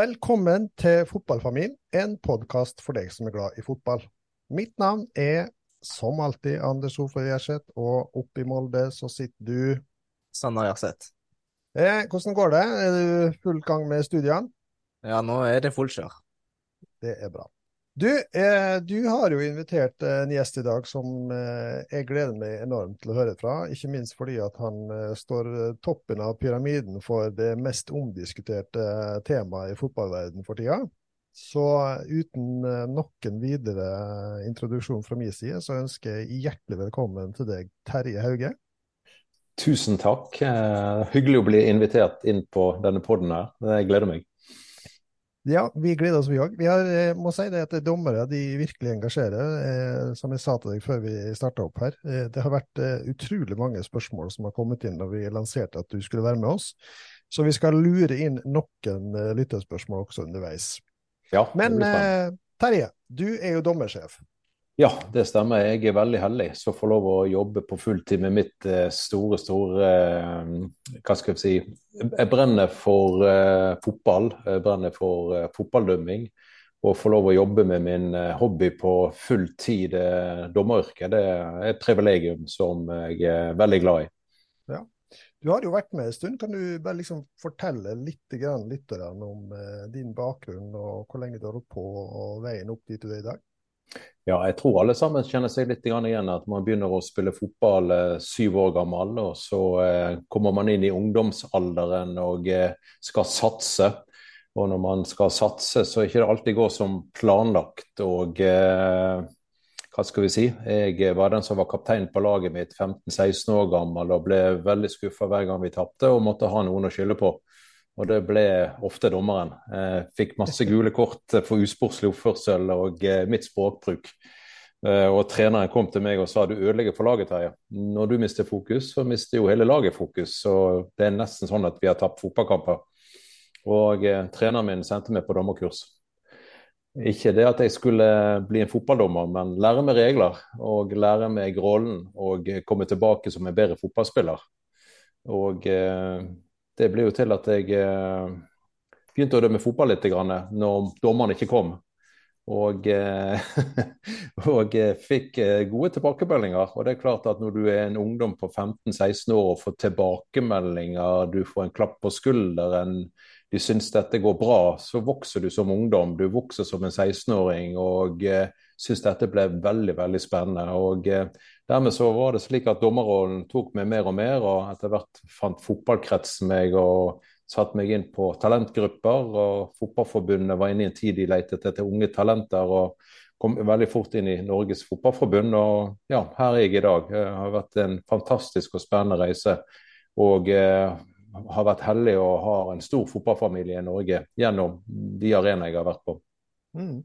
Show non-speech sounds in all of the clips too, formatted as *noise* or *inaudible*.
Velkommen til Fotballfamilien, en podkast for deg som er glad i fotball. Mitt navn er som alltid Anders Ofer Gjerseth, og oppe i Molde så sitter du Sanna Gjerseth. Eh, hvordan går det? Er du full gang med studiene? Ja, nå er det fullkjør. Det er bra. Du, eh, du har jo invitert eh, en gjest i dag som eh, jeg gleder meg enormt til å høre fra. Ikke minst fordi at han eh, står eh, toppen av pyramiden for det mest omdiskuterte eh, temaet i fotballverdenen for tida. Så uten noen videre introduksjon fra min side, så ønsker jeg hjertelig velkommen til deg, Terje Hauge. Tusen takk. hyggelig å bli invitert inn på denne poden her. Jeg gleder meg. Ja, vi gleder oss, vi òg. Vi har, eh, må si det at dommere de virkelig engasjerer, eh, som jeg sa til deg før vi starta opp her. Eh, det har vært eh, utrolig mange spørsmål som har kommet inn da vi lanserte at du skulle være med oss. Så vi skal lure inn noen eh, lyttespørsmål også underveis. Ja, Men eh, Terje, du er jo dommersjef. Ja, det stemmer. Jeg er veldig heldig som får lov å jobbe på fulltid med mitt eh, store, store eh, Hva skal jeg si Jeg brenner for uh, fotball. Jeg brenner for fotballdømming. Å få lov å jobbe med min hobby på full tid, dommeryrket, det er et privilegium som jeg er veldig glad i. Ja. Du har jo vært med en stund. Kan du bare liksom fortelle litt lytterne om din bakgrunn og hvor lenge du har holdt på og veien opp dit du er i dag? Ja, jeg tror alle sammen kjenner seg litt igjen. At man begynner å spille fotball eh, syv år gammel, og så eh, kommer man inn i ungdomsalderen og eh, skal satse. Og når man skal satse, så er det ikke alltid går som planlagt. Og hva skal vi si? Jeg var den som var kaptein på laget mitt 15-16 år gammel og ble veldig skuffa hver gang vi tapte og måtte ha noen å skylde på. Og det ble ofte dommeren. Eh, fikk masse gule kort for usportslig oppførsel og eh, mitt språkbruk. Eh, og treneren kom til meg og sa du ødelegger for laget, Terje. Når du mister fokus, så mister jo hele laget fokus. Så det er nesten sånn at vi har tapt fotballkamper. Og eh, treneren min sendte meg på dommerkurs. Ikke det at jeg skulle bli en fotballdommer, men lære meg regler og lære meg rollen og komme tilbake som en bedre fotballspiller. Og eh, det ble jo til at jeg eh, begynte å dømme fotball litt grann, når dommerne ikke kom. Og, eh, *laughs* og eh, fikk eh, gode tilbakemeldinger. Og det er klart at når du er en ungdom på 15-16 år og får tilbakemeldinger, du får en klapp på skulderen, de syns dette går bra, så vokser du som ungdom. Du vokser som en 16-åring og syns dette ble veldig veldig spennende. og Dermed så var det slik at dommerrollen tok meg mer og mer, og etter hvert fant fotballkretsen meg og satte meg inn på talentgrupper. og Fotballforbundet var inne i en tid de lette etter unge talenter. og kom veldig fort inn i Norges Fotballforbund. Og ja, her er jeg i dag. Det har vært en fantastisk og spennende reise. Og eh, har vært heldig og har en stor fotballfamilie i Norge gjennom de arenaene jeg har vært på. Mm.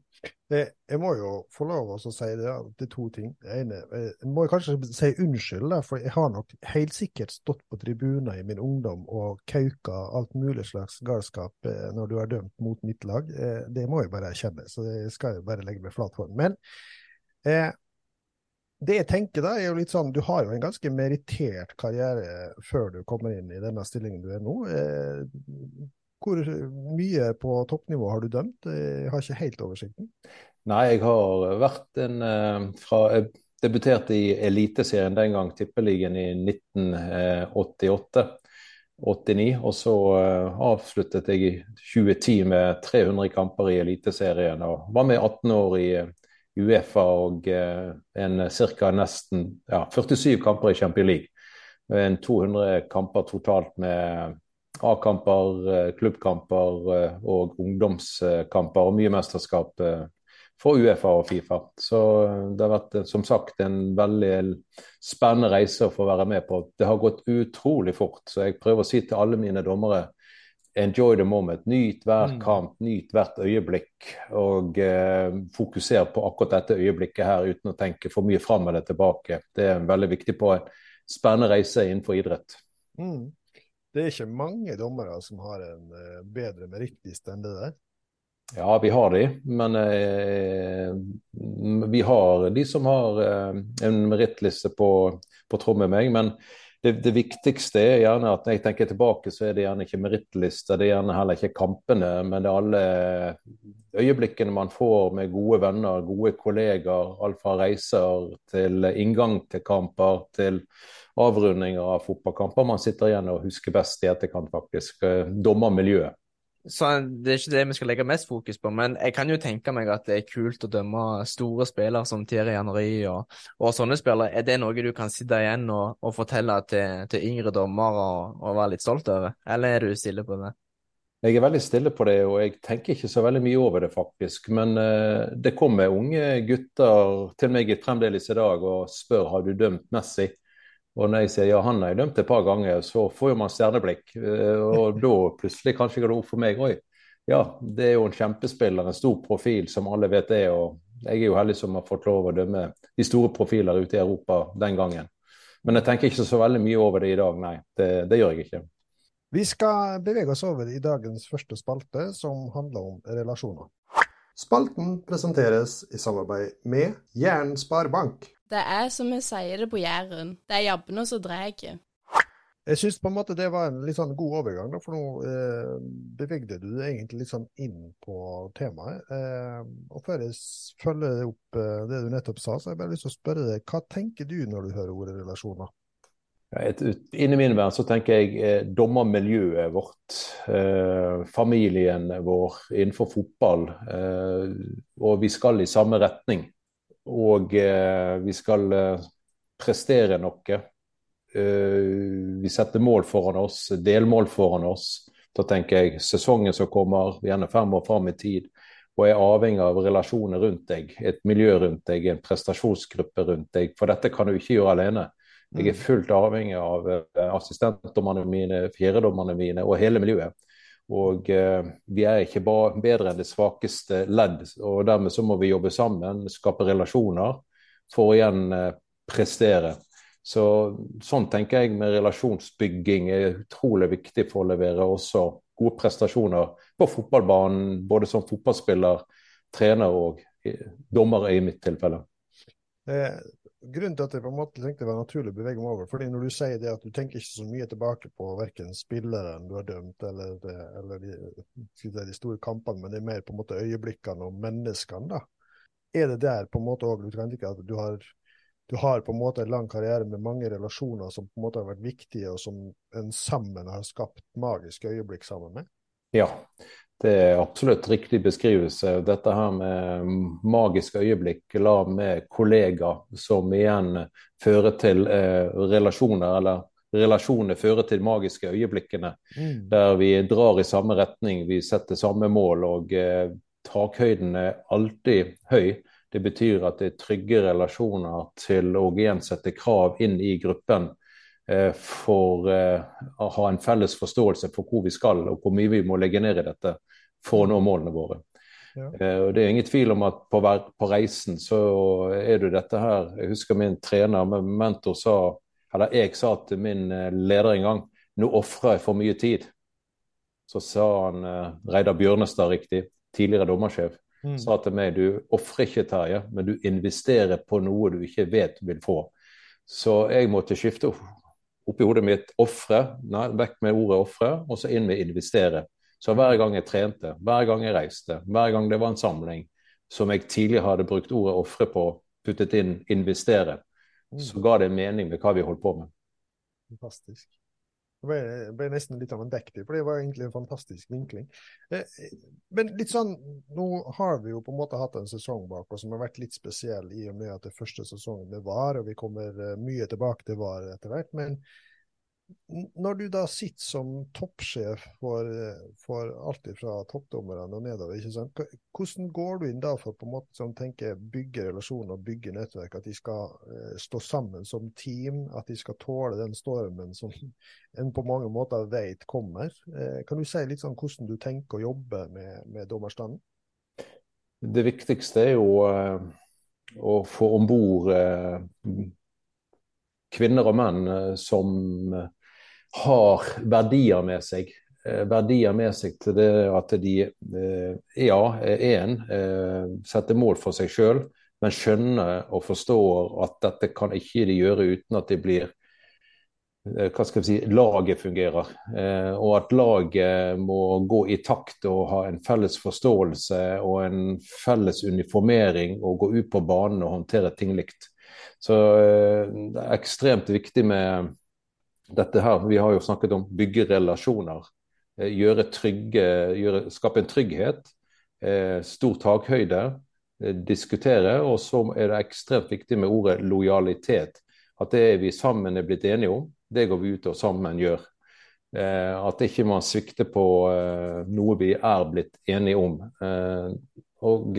Jeg må jo få lov å si det, det er to ting. Det ene, eh, jeg må kanskje si unnskyld, for jeg har nok helt sikkert stått på tribuner i min ungdom og kauka alt mulig slags galskap eh, når du har dømt mot mitt lag. Eh, det må jeg bare erkjenne, så det skal jeg bare legge meg flat for. Men eh, det jeg tenker da, er jo litt sånn, Du har jo en ganske merittert karriere før du kommer inn i denne stillingen du er nå. Eh, hvor mye på toppnivå har du dømt? Jeg har ikke helt oversikten. Nei, jeg har vært en eh, fra Jeg debuterte i Eliteserien den gang, Tippeligaen i 1988. 89, og så avsluttet jeg i 2010 med 300 kamper i Eliteserien. Og var med 18 år i Uefa og en ca. nesten ja, 47 kamper i Champions League. En 200 kamper totalt med A-kamper, eh, klubbkamper eh, og ungdomskamper og mye mesterskap eh, for Uefa og Fifa. Så det har vært som sagt en veldig spennende reise å få være med på. Det har gått utrolig fort. Så jeg prøver å si til alle mine dommere enjoy the moment. Nyt hver Mm. kamp, nyt hvert øyeblikk. Og eh, fokuser på akkurat dette øyeblikket her uten å tenke for mye fram eller tilbake. Det er veldig viktig på en spennende reise innenfor idrett. Mm. Det er ikke mange dommere som har en eh, bedre merittliste enn det der. Ja, vi har de, men eh, vi har de som har eh, en merittliste på, på tromme meg. Men det, det, viktigste er gjerne at når jeg tenker tilbake, så er det gjerne ikke merittliste, det er gjerne heller ikke kampene, men det er alle øyeblikkene man får med gode venner, gode kollegaer. Alt fra reiser til inngang til kamper, til avrundinger av fotballkamper. Man sitter igjen og husker best i etterkant, faktisk. Dommermiljøet. Så Det er ikke det vi skal legge mest fokus på, men jeg kan jo tenke meg at det er kult å dømme store spillere som Thierry Henry og, og sånne spillere. Er det noe du kan sitte igjen og, og fortelle til, til, yngre dommere og, og, være litt stolt over, eller er du stille på det? Jeg er veldig stille på det, og jeg tenker ikke så veldig mye over det, faktisk. Men uh, det kommer unge gutter til meg fremdeles i dag og spør har du dømt Messi. Og når jeg sier ja, han har jeg dømt et par ganger, så får jo man stjerneblikk. Og da plutselig kanskje går det opp for meg òg. ja, det er jo en kjempespiller, en stor profil som alle vet det. Og jeg er jo heldig som har fått lov å dømme de store profiler ute i Europa den gangen. Men jeg tenker ikke så veldig mye over det i dag, nei. Det, det gjør jeg ikke. Vi skal bevege oss over i dagens første spalte, som handler om relasjoner. Spalten presenteres i samarbeid med Jæren Sparebank. Det er som vi sier det på Jæren, det er jabbene som drar. Jeg syns på en måte det var en litt sånn god overgang, da, for nå eh, bevegde du deg egentlig litt sånn inn på temaet. Eh, og før jeg følger opp eh, det du nettopp sa, så har jeg bare lyst til å spørre deg, hva tenker du når du hører ordet relasjoner? Et, inni min verden så tenker jeg eh, dommermiljøet vårt, eh, familien vår innenfor fotball. Eh, og vi skal i samme retning. Og eh, vi skal eh, prestere noe. Eh, vi setter mål foran oss, delmål foran oss. Da tenker jeg sesongen som kommer, gjerne fem år fram i tid, og er avhengig av relasjoner rundt deg, et miljø rundt deg, en prestasjonsgruppe rundt deg. For dette kan du ikke gjøre alene. Jeg er fullt avhengig av assistentdommerne mine, fjerdedommerne mine og hele miljøet. Og eh, vi er ikke bare bedre enn det svakeste ledd. og Dermed så må vi jobbe sammen, skape relasjoner, for å igjen eh, prestere. Så Sånn tenker jeg med relasjonsbygging er utrolig viktig for å levere også gode prestasjoner på fotballbanen, både som fotballspiller, trener og dommer i mitt tilfelle. Eh, grunnen til at jeg på en måte tenkte det var naturlig å bevege meg over, fordi når du sier det at du tenker ikke så mye tilbake på verken spilleren du har dømt, eller, det, eller de, de, store kampene, men det er mer på en måte øyeblikkene og menneskene, da. Er det der på en måte òg du kan tenke at du har, du har på en måte en lang karriere med mange relasjoner som på en måte har vært viktige, og som en sammen har skapt magiske øyeblikk sammen med? Ja, det er absolutt riktig beskrivelse. Dette her med magiske øyeblikk la med kollegaer, som igjen fører til eh, relasjoner, eller relasjoner fører til magiske øyeblikkene. Mm. Der vi drar i samme retning, vi setter samme mål, og eh, takhøyden er alltid høy. Det betyr at det er trygge relasjoner til å igjen sette krav inn i gruppen Eh, for eh, å ha en felles forståelse for hvor vi skal og hvor mye vi må legge ned i dette for å nå målene våre. Ja. Eh, og Det er ingen tvil om at på, på, reisen så er du dette her Jeg husker min trener, min mentor, sa eller jeg sa til min leder en gang nå ofrer jeg for mye tid. Så sa han Reidar Bjørnestad, riktig, tidligere dommersjef, mm. sa til meg du ofrer ikke, Terje, men du investerer på noe du ikke vet du vil få. Så jeg måtte skifte oppi hodet mitt ofre, vekk med ordet ofre, og så inn med investere. Så hver gang jeg trente, hver gang jeg reiste, hver gang det var en samling som jeg tidligere hadde brukt ordet ofre på, puttet inn investere, mm. så ga det mening med hva vi holdt på med. Fantastisk. Det ble, ble, nesten litt av en dektiv, for det var egentlig en fantastisk vinkling. Eh, men litt sånn, nå har vi jo på en måte hatt en sesong bak oss som har vært litt spesiell, i og med at det første sesongen det var, og vi kommer eh, mye tilbake til VAR etter hvert. Men Når du da sitter som toppsjef for, for alt fra toppdommerne og nedover, hvordan går du inn da for på en måte som tenker bygge relasjoner og bygge nettverk? At de skal eh, stå sammen som team, at de skal tåle den stormen som *laughs* en på mange måter vet kommer. Eh, kan du si litt sånn hvordan du tenker å jobbe med, med dommerstanden? Det viktigste er jo eh, å få om bord kvinner og menn som har verdier med seg. Eh, verdier med seg til det at de eh, ja, én setter mål for seg sjøl, men skjønner og forstår at dette kan ikke de gjøre uten at de blir hva skal vi si, laget fungerer. og at laget må gå i takt og ha en felles forståelse og en felles uniformering og gå ut på banen og håndtere ting likt. Så det er ekstremt viktig med dette her, Vi har jo snakket om bygge relasjoner. Eh, gjøre trygge, gjøre, skape en trygghet. Eh, stor takhøyde. Eh, diskutere. Og så er det ekstremt viktig med ordet lojalitet. At det vi sammen er blitt enige om, det går vi ut og sammen gjør. At ikke man svikter på noe vi er blitt enige om. Og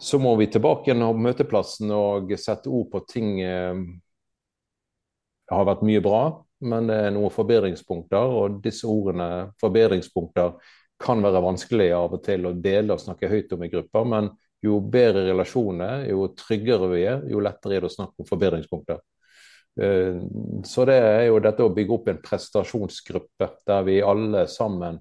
så må vi tilbake igjen på møteplassen og sette ord på ting det har vært mye bra, men det er noen forbedringspunkter. Og disse ordene, forbedringspunkter, kan være vanskelig av og til å dele og snakke høyt om i grupper. Men jo bedre relasjoner, jo tryggere vi er, jo lettere er det å snakke om forbedringspunkter. Eh, så det er jo dette å bygge opp en prestasjonsgruppe der vi alle sammen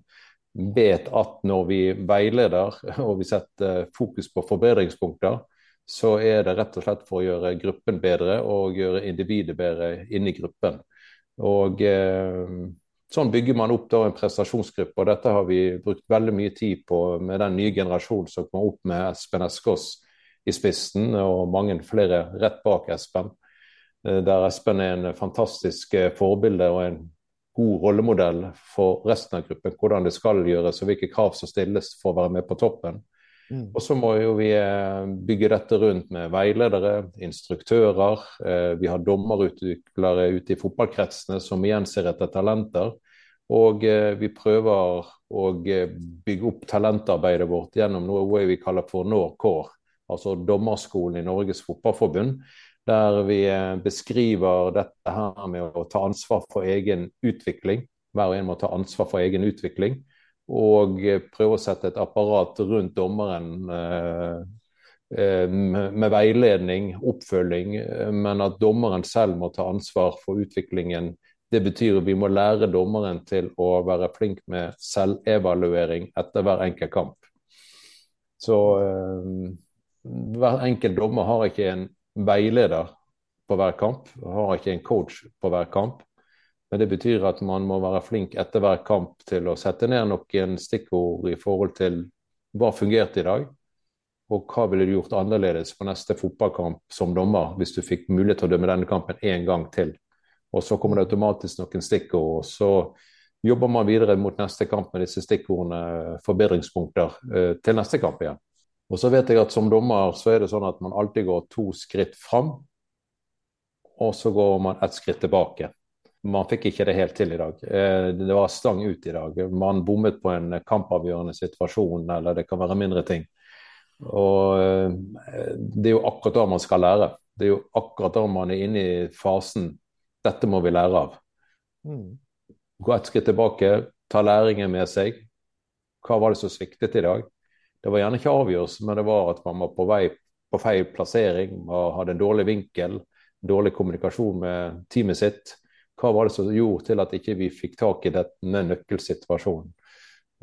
vet at når vi veileder *laughs* og vi setter fokus på forbedringspunkter, så er det rett og slett for å gjøre gruppen bedre og gjøre individet bedre inni gruppen. Og eh, Sånn bygger man opp da en prestasjonsgruppe, og dette har vi brukt veldig mye tid på med den nye generasjonen som kom opp med Espen Eskås i spissen, og mange flere rett bak Espen. Eh, der Espen er en fantastisk eh, forbilde og en god rollemodell for resten av gruppen. Hvordan det skal gjøres og hvilke krav som stilles for å være med på toppen. Mm. Og så må jo vi eh, bygge dette rundt med veiledere, instruktører. Eh, vi har dommerutviklere ute i fotballkretsene som igjen ser etter talenter. Og eh, vi prøver å bygge opp talentarbeidet vårt gjennom noe vi kaller for NORCORE, altså Dommerskolen i Norges Fotballforbund. Der vi beskriver dette her med å ta ansvar for egen utvikling. Hver og en må ta ansvar for egen utvikling og prøve å sette et apparat rundt dommeren eh, eh, med veiledning, oppfølging, men at dommeren selv må ta ansvar for utviklingen. Det betyr at vi må lære dommeren til å være flink med selvevaluering etter hver enkelt kamp. Så uh, hver enkelt dommer har ikke en veileder på hver kamp, har ikke en coach på hver kamp. Men det betyr at man må være flink etter hver kamp til å sette ned noen stikkord i forhold til hva fungerte i dag, og hva ville du gjort annerledes på neste fotballkamp som dommer hvis du fikk mulighet til å dømme denne kampen én gang til. Og så kommer det automatisk noen stikkord, og så jobber man videre mot neste kamp med disse stikkordene, forbedringspunkter, eh, til neste kamp igjen. Og så vet jeg at som dommer så er det sånn at man alltid går to skritt fram, og så går man ett skritt tilbake man fikk ikke det helt til i dag. Eh, det var stang ut i dag. Man bommet på en kampavgjørende situasjon, eller det kan være mindre ting. Og eh, Det er jo akkurat da man skal lære. Det er jo akkurat da man er inne i fasen dette må vi lære av. Mm. Gå et skritt tilbake, ta læringen med seg. Hva var det som sviktet i dag? Det var gjerne ikke avgjørelse, men det var at man var på vei på feil plassering, man hadde en dårlig vinkel, dårlig kommunikasjon med teamet sitt hva var det som gjorde til at ikke vi fikk tak i denne nøkkelsituasjonen.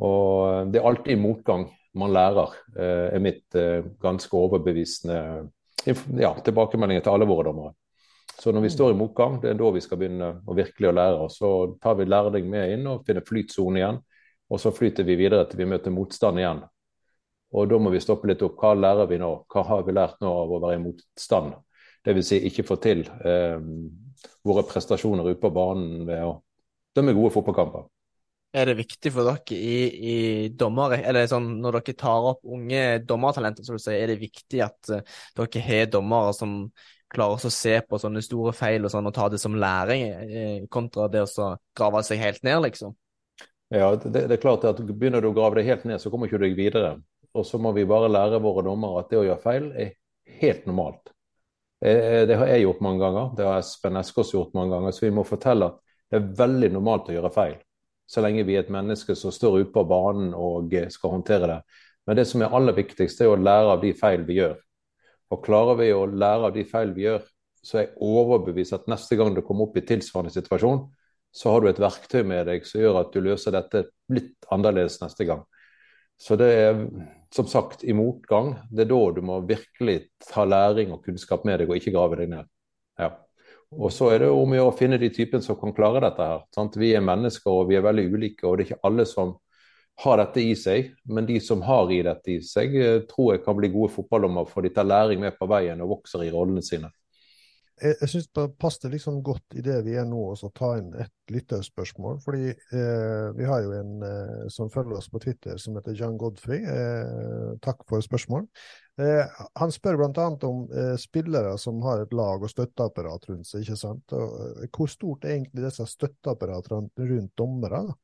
Og Det er alltid motgang man lærer, eh, er mitt eh, ganske overbevisende ja, tilbakemeldinger til alle våre dommere. Så når vi står i motgang, det er da vi skal begynne å virkelig å lære. oss. så tar vi lærdom med inn og finner flytsone igjen. Og så flyter vi videre til vi møter motstand igjen. Og da må vi stoppe litt opp. Hva lærer vi nå? Hva har vi lært nå av å være i motstand? Dvs. Si ikke få til eh, våre prestasjoner ute på banen ved å dømme gode fotballkamper. Er det viktig for dere i, i dommer, eller sånn, når dere tar opp unge dommertalenter, så si, er det viktig at uh, dere har dommere som klarer å se på sånne store feil og sånn og ta det som læring, eh, kontra det å grave seg helt ned, liksom. Ja, det, det er klart at Begynner du å grave deg helt ned, så kommer ikke du deg videre. Og så må vi bare lære våre dommere at det å gjøre feil er helt normalt. Eh, det har jeg gjort mange ganger, det har Espen Eskås gjort mange ganger. Så vi må fortelle at det er veldig normalt å gjøre feil. Så lenge vi er et menneske som står ute på banen og skal håndtere det. Men det som er aller viktigst, er å lære av de feil vi gjør. Og klarer vi å lære av de feil vi gjør, så er jeg overbevist at neste gang du kommer opp i tilsvarende situasjon, så har du et verktøy med deg som gjør at du løser dette litt annerledes neste gang. Så det er som sagt i motgang. Det er da du må virkelig ta læring og kunnskap med deg, og ikke grave deg ned. Ja. Og så er det om å finne de typene som kan klare dette her. Sant? Vi er mennesker og vi er veldig ulike, og det er ikke alle som har dette i seg. Men de som har i dette i seg, eh, tror jeg kan bli gode fotballdommer, for de tar læring med på veien og vokser i rollene sine jeg, jeg syns det passer liksom godt i det vi er nå, å ta inn et lytterspørsmål. Fordi eh, vi har jo en eh, som følger oss på Twitter, som heter John Godfrey. Eh, takk for spørsmål. Eh, han spør bl.a. om eh, spillere som har et lag og støtteapparat rundt seg. ikke sant? Og, eh, hvor stort er egentlig disse støtteapparatene rundt dommere? da?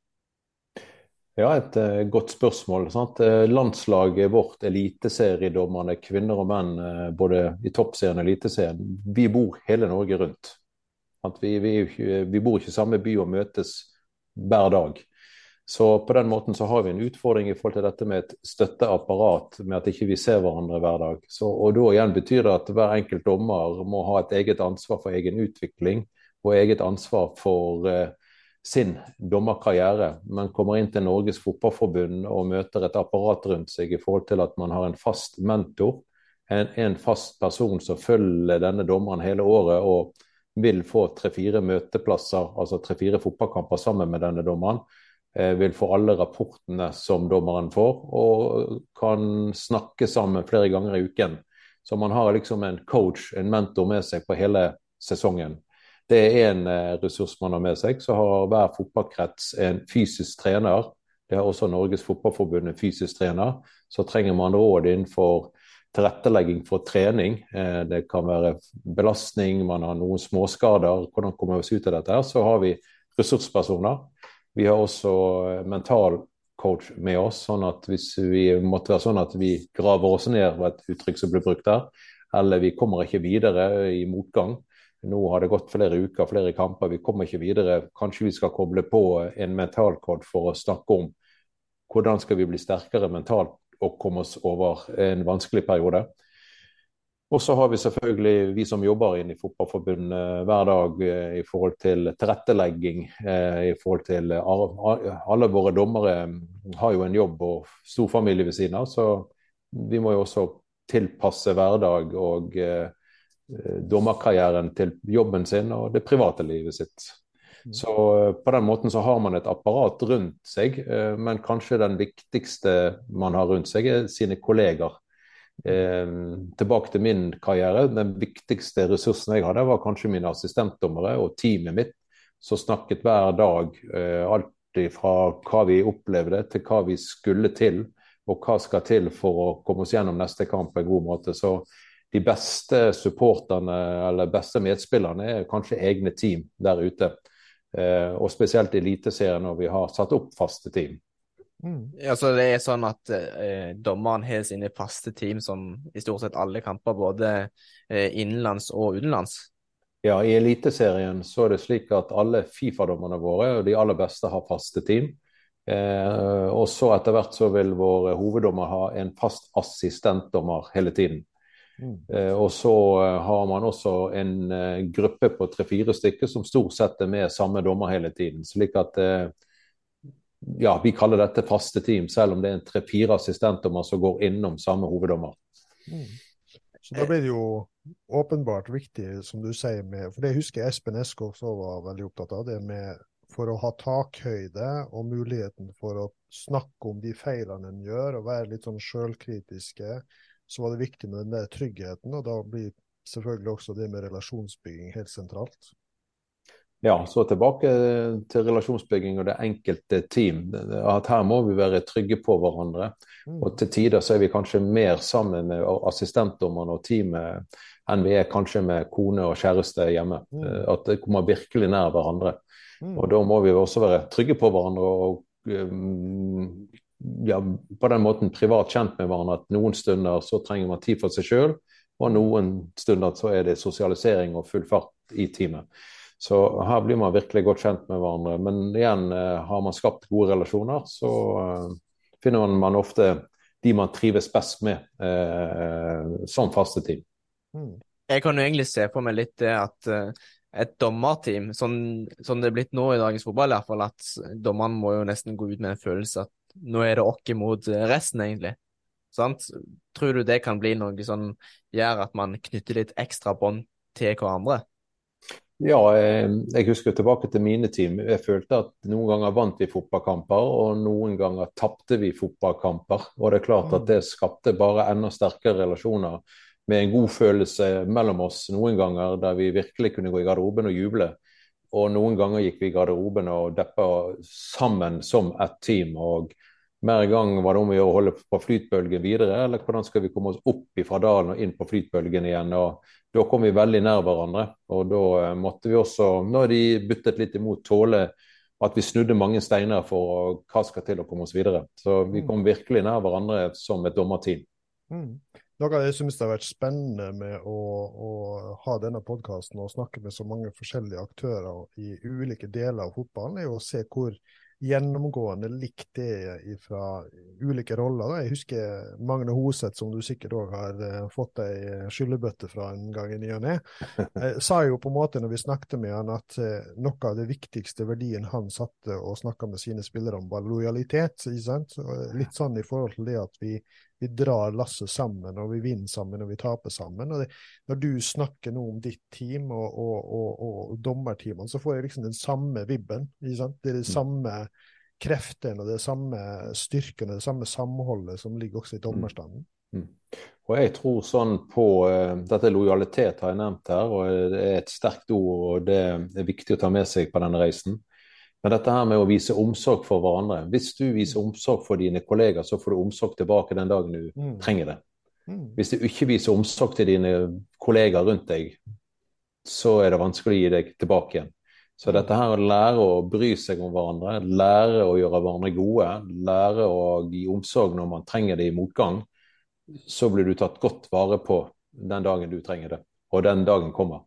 Ja, et uh, godt spørsmål. Sant? Eh, landslaget vårt, eliteseriedommerne, kvinner og menn, uh, både i toppserien og eliteserien, vi bor hele Norge rundt. Vi, vi, vi, bor ikke i samme by og møtes hver dag. Så på den måten så har vi en utfordring i forhold til dette med et støtteapparat, med at ikke vi ser hverandre hver dag. Så, og da igjen betyr det at hver enkelt dommer må ha et eget ansvar for egen utvikling og eget ansvar for uh, sin dommerkarriere, men kommer inn til Norges Fotballforbund og møter et apparat rundt seg i forhold til at man har en fast mentor, en, en fast person som følger denne dommeren hele året og vil få tre-fire møteplasser, altså tre-fire fotballkamper sammen med denne dommeren. Eh, vil få alle rapportene som dommeren får, og kan snakke sammen flere ganger i uken. Så man har liksom en coach, en mentor med seg på hele sesongen. Det er en eh, ressurs man har med seg. Så har hver fotballkrets en fysisk trener. Det har også Norges Fotballforbund en fysisk trener. Så trenger man råd innenfor tilrettelegging for trening. Eh, det kan være belastning, man har noen småskader. Hvordan kommer vi oss ut av dette? Så har vi ressurspersoner. Vi har også eh, mental coach med oss. sånn at Hvis vi måtte være sånn at vi graver oss ned, var et uttrykk som ble brukt der, eller vi kommer ikke videre i motgang, nå har det gått flere uker, flere kamper, vi kommer ikke videre. Kanskje vi skal koble på en mentalkod for å snakke om hvordan skal vi bli sterkere mentalt og komme oss over en vanskelig periode. Og så har vi selvfølgelig vi som jobber inn i Fotballforbundet hver dag eh, i forhold til tilrettelegging. Eh, i forhold til Alle våre dommere har jo en jobb og stor familie ved siden av, så vi må jo også tilpasse hverdag og Eh, dommerkarrieren til jobben sin og det private livet sitt. Mm. Så eh, på den måten så har man et apparat rundt seg, eh, men kanskje den viktigste man har rundt seg, er sine kolleger. Eh, tilbake til min karriere. Den viktigste ressursen jeg hadde, var kanskje mine assistentdommere og teamet mitt, som snakket hver dag. Eh, alt fra hva vi opplevde, til hva vi skulle til, og hva skal til for å komme oss gjennom neste kamp på en god måte. Så de beste supporterne eller beste medspillerne er kanskje egne team der ute. Eh, og spesielt i Eliteserien når vi har satt opp faste team. Mm. Ja, så Det er sånn at eh, dommeren har sine faste team som i stort sett alle kamper, både eh, innenlands og utenlands? Ja, i Eliteserien så er det slik at alle Fifa-dommerne våre og de aller beste har faste team. Eh, og så etter hvert så vil vår hoveddommer ha en fast assistentdommer hele tiden. Mm. Eh, og så eh, har man også en eh, gruppe på tre-fire stykker som stort sett er med samme dommer hele tiden. slik at ja, vi kaller dette faste team, selv om det er en tre-fire assistentdommer som går innom samme hoveddommer. Mm. Så da blir det jo åpenbart viktig, som du sier, med, for det husker jeg Espen Eskov også var veldig opptatt av, det med for å ha takhøyde og muligheten for å snakke om de feilene en gjør, og være litt sånn sjølkritiske så var det viktig med den der tryggheten, og da blir selvfølgelig også det med relasjonsbygging helt sentralt. Ja, så tilbake til relasjonsbygging og det enkelte team. At her må vi være trygge på hverandre. Mm. Og til tider så er vi kanskje mer sammen med assistentdommerne og teamet enn vi er kanskje med kone og kjæreste hjemme. Mm. Eh, At det kommer virkelig nær hverandre. Mm. Og da må vi også være trygge på hverandre og um, ja, på den måten privat kjent med hverandre. At noen stunder så trenger man tid for seg sjøl, og noen stunder så er det sosialisering og full fart i teamet. Så her blir man virkelig godt kjent med hverandre. Men igjen, eh, har man skapt gode relasjoner, så uh, finner man ofte de man trives best med eh, som faste team. Mm. Jeg kan jo egentlig se for meg litt det at uh, et dommerteam, sånn, sånn det er blitt nå i dagens fotball, i hvert fall, at dommeren må jo nesten gå ut med en følelse at nå er det oss mot resten, egentlig. Sant? Tror du det kan bli noe som gjør at man knytter litt ekstra bånd til hverandre? Ja, jeg, jeg husker tilbake til mine team. Jeg følte at noen ganger vant vi fotballkamper, og noen ganger tapte vi fotballkamper. Og det er klart at det skapte bare enda sterkere relasjoner med en god følelse mellom oss noen ganger der vi virkelig kunne gå i garderoben og juble. Og noen ganger gikk vi i garderoben og deppa sammen som ett team. og hver gang var det om å gjøre å holde på flytbølgen videre, eller hvordan skal vi komme oss opp fra dalen og inn på flytbølgen igjen. og Da kom vi veldig nær hverandre. og Da måtte vi også, når de byttet litt imot, tåle at vi snudde mange steiner for hva skal til å komme oss videre. Så vi kom virkelig nær hverandre som et dommerteam. Mm. Noe jeg syns har vært spennende med å, å ha denne podkasten og snakke med så mange forskjellige aktører i ulike deler av fotballen, er jo å se hvor gjennomgående likt det fra ulike roller. Jeg husker Magne Hoseth, som du sikkert òg har uh, fått ei skyllebøtte fra en gang i ny og ne. *laughs* Sa jo på en måte når vi snakket med han at noe av det viktigste verdien han satte og snakka med sine spillere om, var lojalitet. Litt sånn i forhold til det at vi, vi drar lasset sammen, og vi vinner sammen og vi taper sammen. Og det, når du snakker nå om ditt team og, og, og, og dommerteamene, så får jeg liksom den samme vibben. Det er de samme kreftene og det samme styrken og det samme samholdet som ligger også i dommerstanden. Mm. Og jeg tror sånn på uh, Dette lojalitet har jeg nevnt her, og det er et sterkt ord, og det er viktig å ta med seg på denne reisen. Men dette her med å vise omsorg for hverandre. Hvis du viser omsorg for dine kollegaer, så får du omsorg tilbake den dagen du mm. trenger det. Mm. Hvis du ikke viser omsorg til dine kollegaer rundt deg, så er det vanskelig å gi deg tilbake igjen. Så dette her å lære å bry seg om hverandre, lære å gjøre hverandre gode, lære å gi omsorg når man trenger det i motgang, så blir du tatt godt vare på den dagen du trenger det. Og den dagen kommer.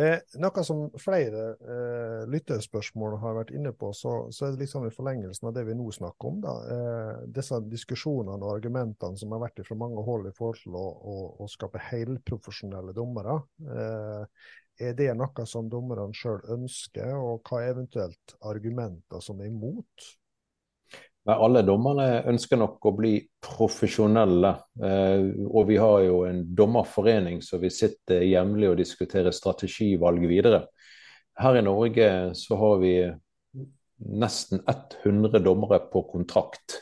Eh, noe som flere eh, lytterspørsmål har vært inne på, så, så, er det liksom i forlengelsen av det vi nå snakker om. da, eh, Disse diskusjonene og argumentene som har vært fra mange hold i forhold til å, å, å skape helprofesjonelle dommere. Eh, er det noe som dommerne sjøl ønsker, og hva er eventuelt argumenter som er imot? Alle dommerne ønsker nok å bli profesjonelle. Eh, og vi har jo en dommerforening så vi sitter jevnlig og diskuterer strategivalg videre. Her i Norge så har vi nesten 100 dommere på kontrakt.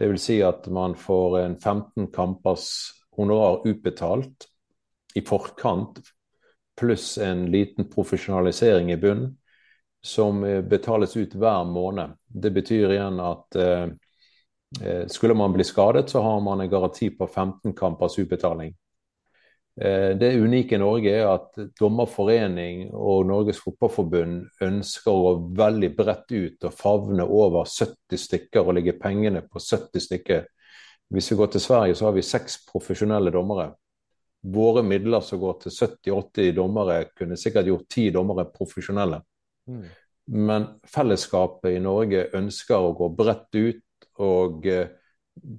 Dvs. Si at man får en 15 kampers honorar utbetalt i forkant pluss en liten profesjonalisering i bunnen, som eh, betales ut hver måned. Det betyr igjen at eh, eh, skulle man bli skadet, så har man en garanti på 15 kampers utbetaling. Eh, det unike i Norge er at Dommerforening og Norges Fotballforbund ønsker å gå veldig bredt ut og favne over 70 stykker og legge pengene på 70 stykker. Hvis vi går til Sverige, så har vi seks profesjonelle dommere våre midler som går til 70-80 dommere, kunne sikkert gjort ti dommere profesjonelle. Mm. Men fellesskapet i Norge ønsker å gå bredt ut og uh,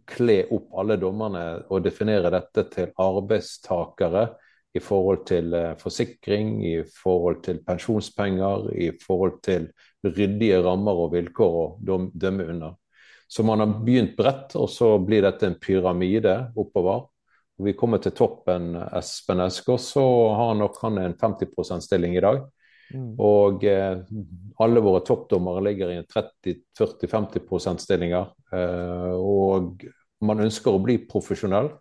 kle opp alle dommerne og definere dette til arbeidstakere i forhold til uh, forsikring, i forhold til pensjonspenger, i forhold til ryddige rammer og vilkår å dømme under. Så man har begynt bredt, og så blir dette en pyramide oppover vi kommer til toppen, Espen Esker, så har nok han en 50 %-stilling i dag. Mm. Og eh, alle våre toppdommere ligger i 30-40-50 %-stillinger. Eh, og man ønsker å bli profesjonell,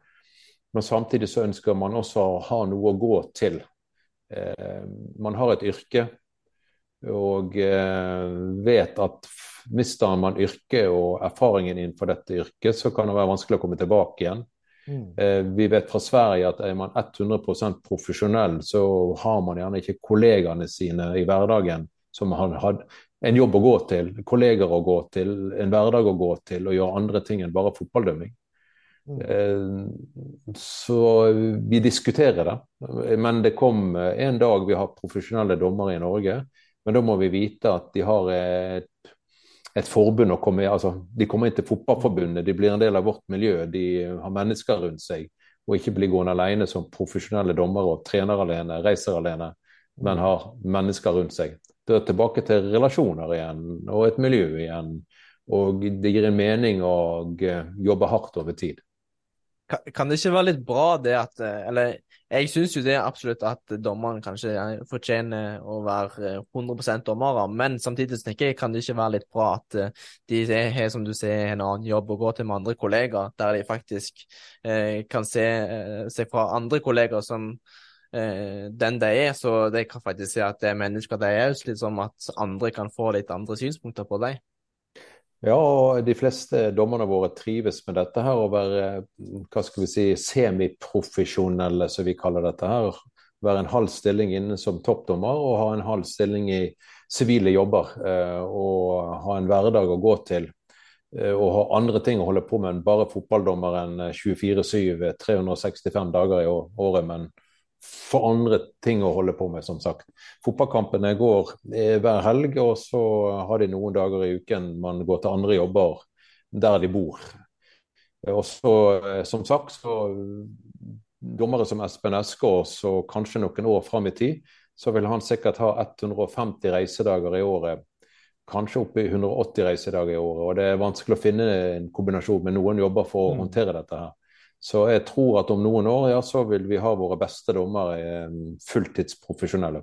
men samtidig så ønsker man også å ha noe å gå til. Eh, man har et yrke, Og eh, vet at mister man yrket og erfaringen innenfor dette yrket, så kan det være vanskelig å komme tilbake igjen. Mm. Eh, vi vet fra Sverige at er man 100 profesjonell, så har man gjerne ikke kollegaene sine i hverdagen som man hadde en jobb å gå til, kolleger å gå til, en hverdag å gå til, og gjøre andre ting enn bare fotballdømming. Mm. Eh, så vi diskuterer det. Men det kom en dag vi har profesjonelle dommere i Norge. Men da må vi vite at de har et, et forbund å komme. Altså, de kommer inn til Fotballforbundet, de blir en del av vårt miljø. De har mennesker rundt seg. Og ikke blir gående alene som profesjonelle dommere og trener alene, reiser alene, men mm. har mennesker rundt seg. Det er tilbake til relasjoner igjen, og et miljø igjen. Og det gir en mening å jobbe hardt over tid. Kan det ikke være litt bra det at eh, Eller jeg syns jo det absolutt at dommerne kanskje fortjener å være 100 eh, dommere, men samtidig tenker jeg kan det ikke være litt bra at eh, de har, som du sier, en annen jobb å gå til med andre kollegaer, der de faktisk eh, kan se, se, fra andre kollegaer som eh, den de er, så de kan faktisk se at det er mennesker de er, litt som at andre kan få litt andre synspunkter på dem. Ja, og de fleste dommerne våre trives med dette her, å være hva skal vi si, semiprofesjonelle, som vi kaller dette her. Være en halv stilling inne som toppdommer og ha en halv stilling i sivile jobber. Eh, og ha en hverdag å gå til. Eh, og ha andre ting å holde på med enn bare fotballdommeren 24-7 365 dager i året. men for andre ting å holde på med, som sagt. Fotballkampene går hver helg, og så har de noen dager i uken man går til andre jobber der de bor. Og så, eh, som sagt, så dommere som Espen Eskås og kanskje noen år fram i tid, så vil han sikkert ha 150 reisedager i året. Kanskje oppi 180 reisedager i året. Og det er vanskelig å finne en kombinasjon med noen jobber for å mm. håndtere dette her. Så jeg tror at om noen år ja, så vil vi ha våre beste dommere eh, fulltidsprofesjonelle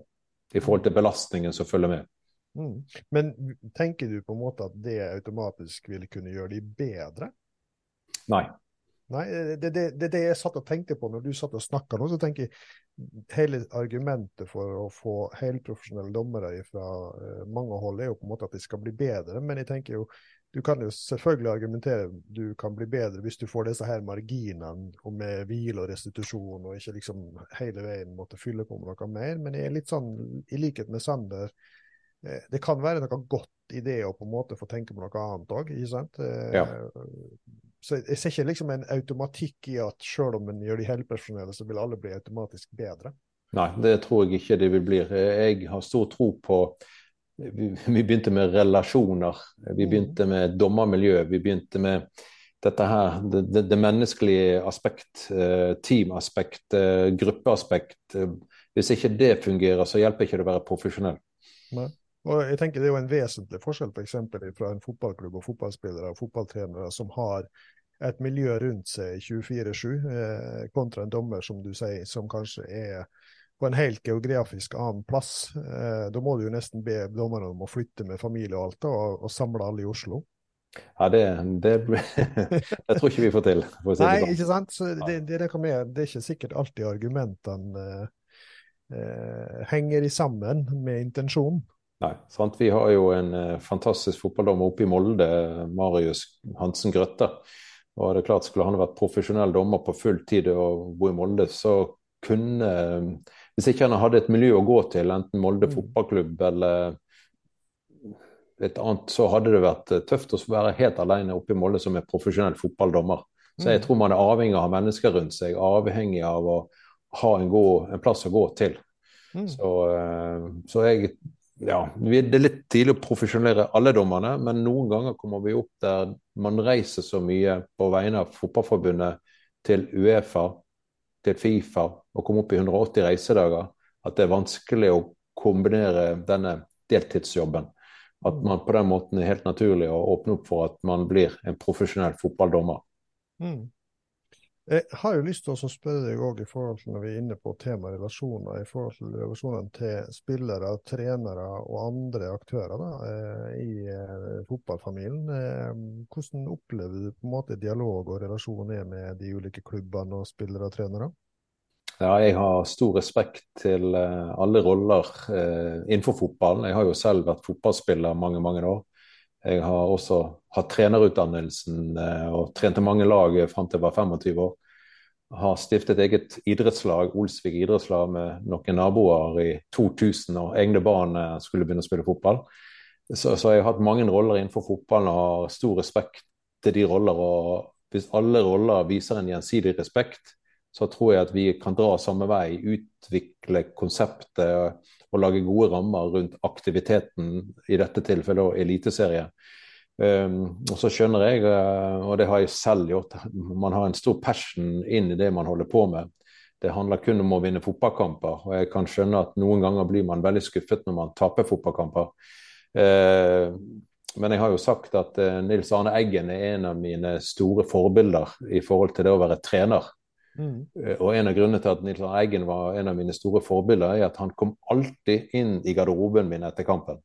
i forhold til belastningen som følger med. Mm. Men tenker du på en måte at det automatisk vil kunne gjøre de bedre? Nei. Nei, det er det, det, det, jeg satt og tenkte på når du satt og snakka nå. så tenker jeg Hele argumentet for å få helprofesjonelle dommere fra uh, mange hold er jo på en måte at de skal bli bedre. Men jeg tenker jo du kan jo selvfølgelig argumentere du kan bli bedre hvis du får disse her marginene og med hvile og restitusjon, og ikke liksom hele veien måtte fylle på med noe mer. Men jeg er litt sånn, i likhet med Sander, eh, det kan være noe godt i det å på en måte få tenke på noe annet òg, ikke sant? Eh, ja. Så jeg ser ikke liksom en automatikk i at selv om en gjør de helpersonelle, så vil alle bli automatisk bedre. Nei, det tror jeg ikke det vil bli. Jeg har stor tro på vi, vi, begynte med relasjoner, vi mm. begynte med dommermiljø, vi begynte med dette her, det, det, det menneskelige aspekt, eh, teamaspekt, eh, gruppeaspekt. Hvis ikke det fungerer, så hjelper ikke det å være profesjonell. Nei. Og jeg tenker Det er jo en vesentlig forskjell for eksempel, fra en fotballklubb og fotballspillere og fotballtrenere som har et miljø rundt seg 24-7, eh, kontra en dommer som du sier, som kanskje er på en helt geografisk annen plass. Eh, da må du jo nesten be dommerne om å flytte med familie og alt, og, og samle alle i Oslo. Ja, det, det, *laughs* det tror ikke vi får til. Si Nei, sånn. ikke sant. Så det, det, det, er ikke sikkert alltid argumentene eh, henger i sammen med intensjonen. Nei, sant? Vi har jo en eh, fantastisk fotballdommer oppe i Molde, Marius Hansen Grøtta. Og det er klart, Skulle han vært profesjonell dommer på full tid og bo i Molde, så kunne hvis ikke han hadde et miljø å gå til, enten Molde mm. fotballklubb eller et annet, så hadde det vært eh, tøft å være helt alene oppe i Molde som er profesjonell fotballdommer. Så jeg mm. tror man er avhengig av mennesker rundt seg, avhengig av å ha en, god, en plass å gå til. Mm. Så, eh, så, jeg ja, Det er litt tidlig å profesjonere alle dommerne, men noen ganger kommer vi opp der man reiser så mye på vegne av Fotballforbundet til Uefa, til Fifa og komme opp i 180 reisedager, at det er vanskelig å kombinere denne deltidsjobben. At man på den måten er helt naturlig å åpne opp for at man blir en profesjonell fotballdommer. Mm. Jeg har jo lyst til å spørre deg òg når vi er inne på temaet relasjoner, i forhold til relasjonene til spillere, trenere og andre aktører da, eh, i eh, fotballfamilien. Eh, hvordan opplever du på en måte dialog og relasjon er med de ulike klubbene og spillere og trenere? Ja, jeg har stor respekt til alle roller innenfor fotballen. Jeg har jo selv vært fotballspiller mange, mange år. Jeg har også hatt trenerutdannelsen uh, og trente mange lag fram til jeg var 25 år. Har stiftet eget idrettslag, Olsvik idrettslag, med noen naboer i 2000 og egne barn skulle begynne å spille fotball. Så, så jeg har hatt mange roller innenfor fotballen og har stor respekt til de roller. og Hvis alle roller viser en gjensidig respekt, så tror jeg at vi kan dra samme vei, utvikle konseptet og lage gode rammer rundt aktiviteten, i dette tilfellet eliteserie. Um, og så skjønner jeg, eh, og det har jeg selv gjort, man har en stor passion inn i det man holder på med. Det handler kun om å vinne fotballkamper, og jeg kan skjønne at noen ganger blir man veldig skuffet når man taper fotballkamper. Uh, men jeg har jo sagt at uh, Nils Arne Eggen er en av mine store forbilder i forhold til det å være trener. Mm. Eh, og En av grunnene til at Nils Eggen var en av mine store forbilder, er at han kom alltid inn i garderoben min etter kampen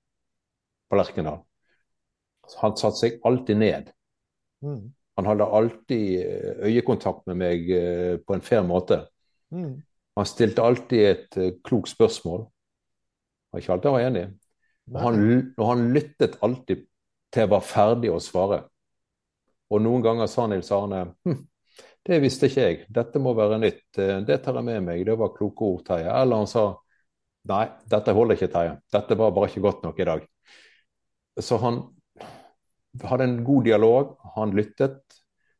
på Lerkendal. Han satte seg alltid ned. Mm. Han hadde alltid eh, øyekontakt med meg eh, på en fair måte. Mm. Han stilte alltid et klokt spørsmål. Var ikke alltid var enig. Og han, og han lyttet alltid til jeg var ferdig å svare. Og noen ganger sa Nils Arne hm, det visste ikke jeg. Dette må være nytt. Eh, det tar jeg med meg. Det var kloke ord, Terje. Eller han sa nei, dette holder ikke, Terje. Dette var bare ikke godt nok i dag. Så han hadde en god dialog. Han lyttet.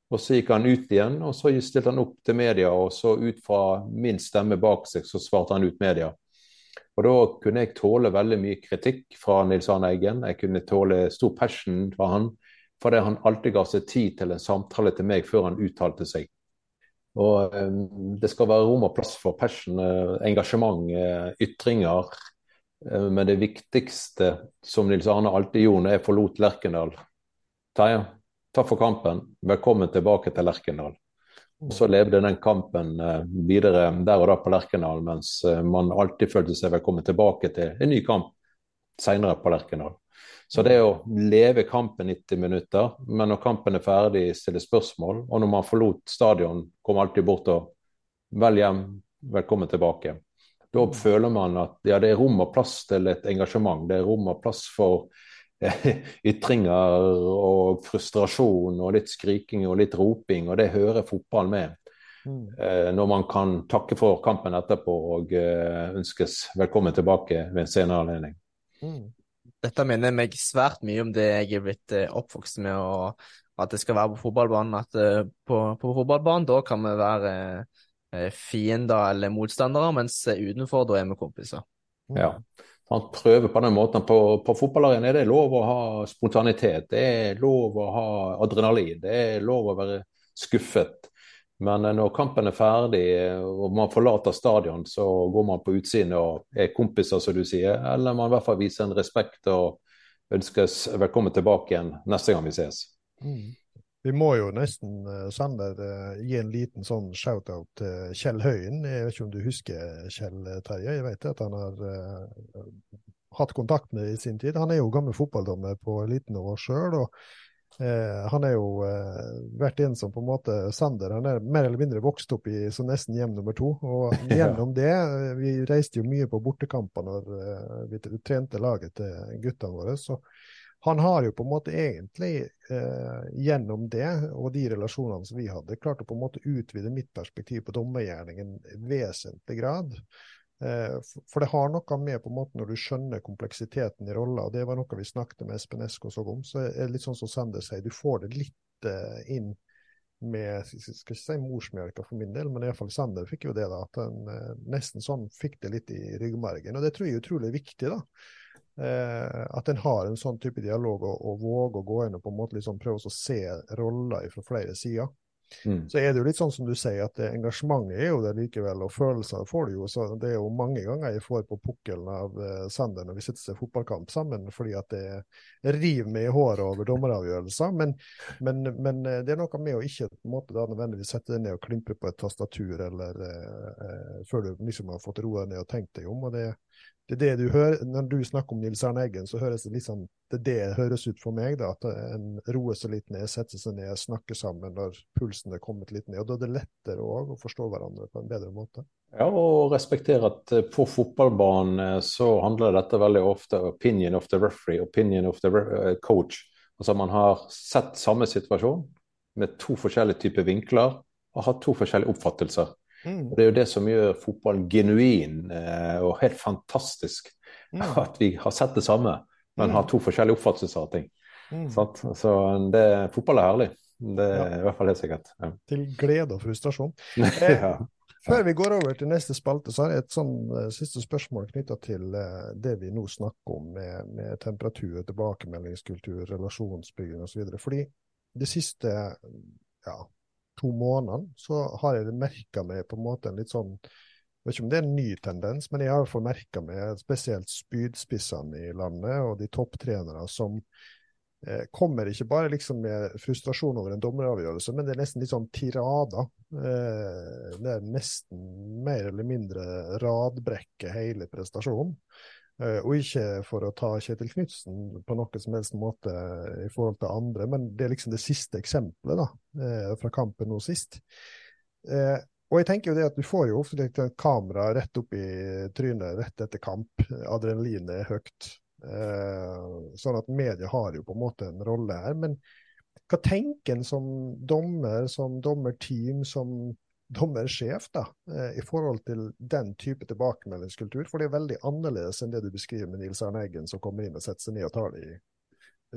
Og så gikk han ut igjen, og så stilte han opp til media, og så ut fra min stemme bak seg, så svarte han ut media. Og da kunne jeg tåle veldig mye kritikk fra Nils Arne Eggen. Jeg kunne tåle stor passion fra han, fordi han alltid ga seg tid til en samtale til meg før han uttalte seg. Og um, Det skal være rom og plass for passion, eh, engasjement, eh, ytringer. Men det viktigste, som Nils Arne alltid gjorde når jeg forlot Lerkendal Terje, takk for kampen. Velkommen tilbake til Lerkendal. Og Så levde den kampen videre der og da på Lerkendal, mens man alltid følte seg velkommen tilbake til en ny kamp senere på Lerkendal. Så det å leve kampen 90 minutter, men når kampen er ferdig, stille spørsmål. Og når man forlot stadion, kom alltid bort og vel hjem, velkommen tilbake. Da mm. føler man at ja, det er rom og plass til et engasjement. Det er rom og plass for *laughs* ytringer og frustrasjon og litt skriking og litt roping, og det hører fotball med. Mm. Eh, når man kan takke for kampen etterpå og eh, ønskes velkommen tilbake ved en senere anledning. Mm dette minner meg svært mye om det jeg er blitt eh, oppvokst med, og at det skal være på fotballbanen. At eh, på, på fotballbanen da kan vi være eh, fiender eller motstandere, mens utenfor da er vi kompiser. Ja. Han prøver på den måten. På, på fotballarenaen er det lov å ha spontanitet, det er lov å ha adrenalin, det er lov å være skuffet. Men eh, når kampen er ferdig og man forlater stadion, så går man på utsiden og er kompiser, som du sier. Eller man i hvert fall viser en respekt og ønskes velkommen tilbake igjen neste gang vi ses. Mm. Vi må jo nesten, eh, Sander, eh, gi en liten sånn shout-out til Kjell Høyen. Jeg vet ikke om du husker Kjell Terje? Jeg vet at han har hatt kontakt med i sin tid. Han er jo gammel fotballdommer på elitenivå sjøl. og Eh, han er jo eh, vært en som på en måte Sander han er mer eller mindre vokst opp i så nesten hjem nummer to. Og *laughs* gjennom det eh, Vi reiste jo mye på bortekamper når eh, vi trente laget til guttene våre. så han har jo på en måte egentlig eh, gjennom det og de relasjonene som vi hadde, klart å på en måte utvide mitt perspektiv på dommergjerningen i vesentlig grad. Eh, for det har noe med på en måte når du skjønner kompleksiteten i rolla, og det var noe vi snakket med Espen Eskås om, så er det litt sånn som Sander sier, du får det litt eh, inn med skal ikke si morsmelka for min del, men iallfall Sander fikk jo det. da, At han eh, nesten sånn fikk det litt i ryggmargen. Og det tror jeg er utrolig viktig. da, At en har en sånn type dialog og, og våger å gå inn og på en måte liksom prøve å se roller fra flere sider. Mm. Så er det jo litt sånn som du sier, at engasjementet er jo der likevel, og følelsene får du jo. så Det er jo mange ganger jeg får på pukkelen av uh, Sander når vi sitter til fotballkamp sammen, fordi at det river meg i håret over dommeravgjørelser. Men, men, men, eh, det er noe med å ikke på en måte da nødvendigvis sette deg ned og klimpre på et tastatur eller uh, uh, før du liksom har fått roa ned og tenkt deg om. og det det er det du hører, Når du snakker om Nils Arne Eggen, så høres det liksom, det er det høres ut for meg. da, At en roer seg litt ned, setter seg ned, snakker sammen når pulsen er kommet litt ned. og Da er det lettere også å forstå hverandre på en bedre måte. Ja, og respektere at eh, på fotballbanen eh, så handler dette veldig ofte om opinion of the referee, opinion of the eh, coach. Altså man har sett samme situasjon med to forskjellige typer vinkler og har to forskjellige oppfattelser. Mm. Det er jo det som gjør fotball genuin eh, og helt fantastisk. Mm. *laughs* At vi har sett det samme, men mm. har to forskjellige oppfattelser av ting. Mm. Så det, fotball er herlig. Det er ja. i hvert fall helt sikkert. Ja. Til glede og frustrasjon. *laughs* ja. Før vi går over til neste spalte, så har jeg et sånn uh, siste spørsmål knytta til uh, det vi nå snakker om med, med temperatur, tilbakemeldingskultur, relasjonsbygging osv. Fordi det siste ja, to månedene så har jeg merka meg på en måte en litt sånn jeg vet ikke om det er en ny tendens, men jeg har iallfall merka meg spesielt spydspissene i landet og de topptrenere som eh, kommer ikke bare liksom med frustrasjon over en dommeravgjørelse, men det er nesten litt sånn tirader. Eh, det er nesten mer eller mindre radbrekke hele prestasjonen. Eh, og ikke for å ta Kjetil Knutsen på noen som helst måte i forhold til andre, men det er liksom det siste eksempelet da, eh, fra kampen nå sist. Eh, og jeg tenker jo det at du får jo ofte et kamera rett opp i trynet rett etter kamp. Adrenalinet er høyt. Sånn at media har jo på en måte en rolle her. Men hva tenker en som dommer, som dommerteam, som dommersjef da, eh, i forhold til den type tilbakemeldingskultur? For det er veldig annerledes enn det du beskriver med Nils Arne Eggen, som kommer inn og setter seg ned og tar det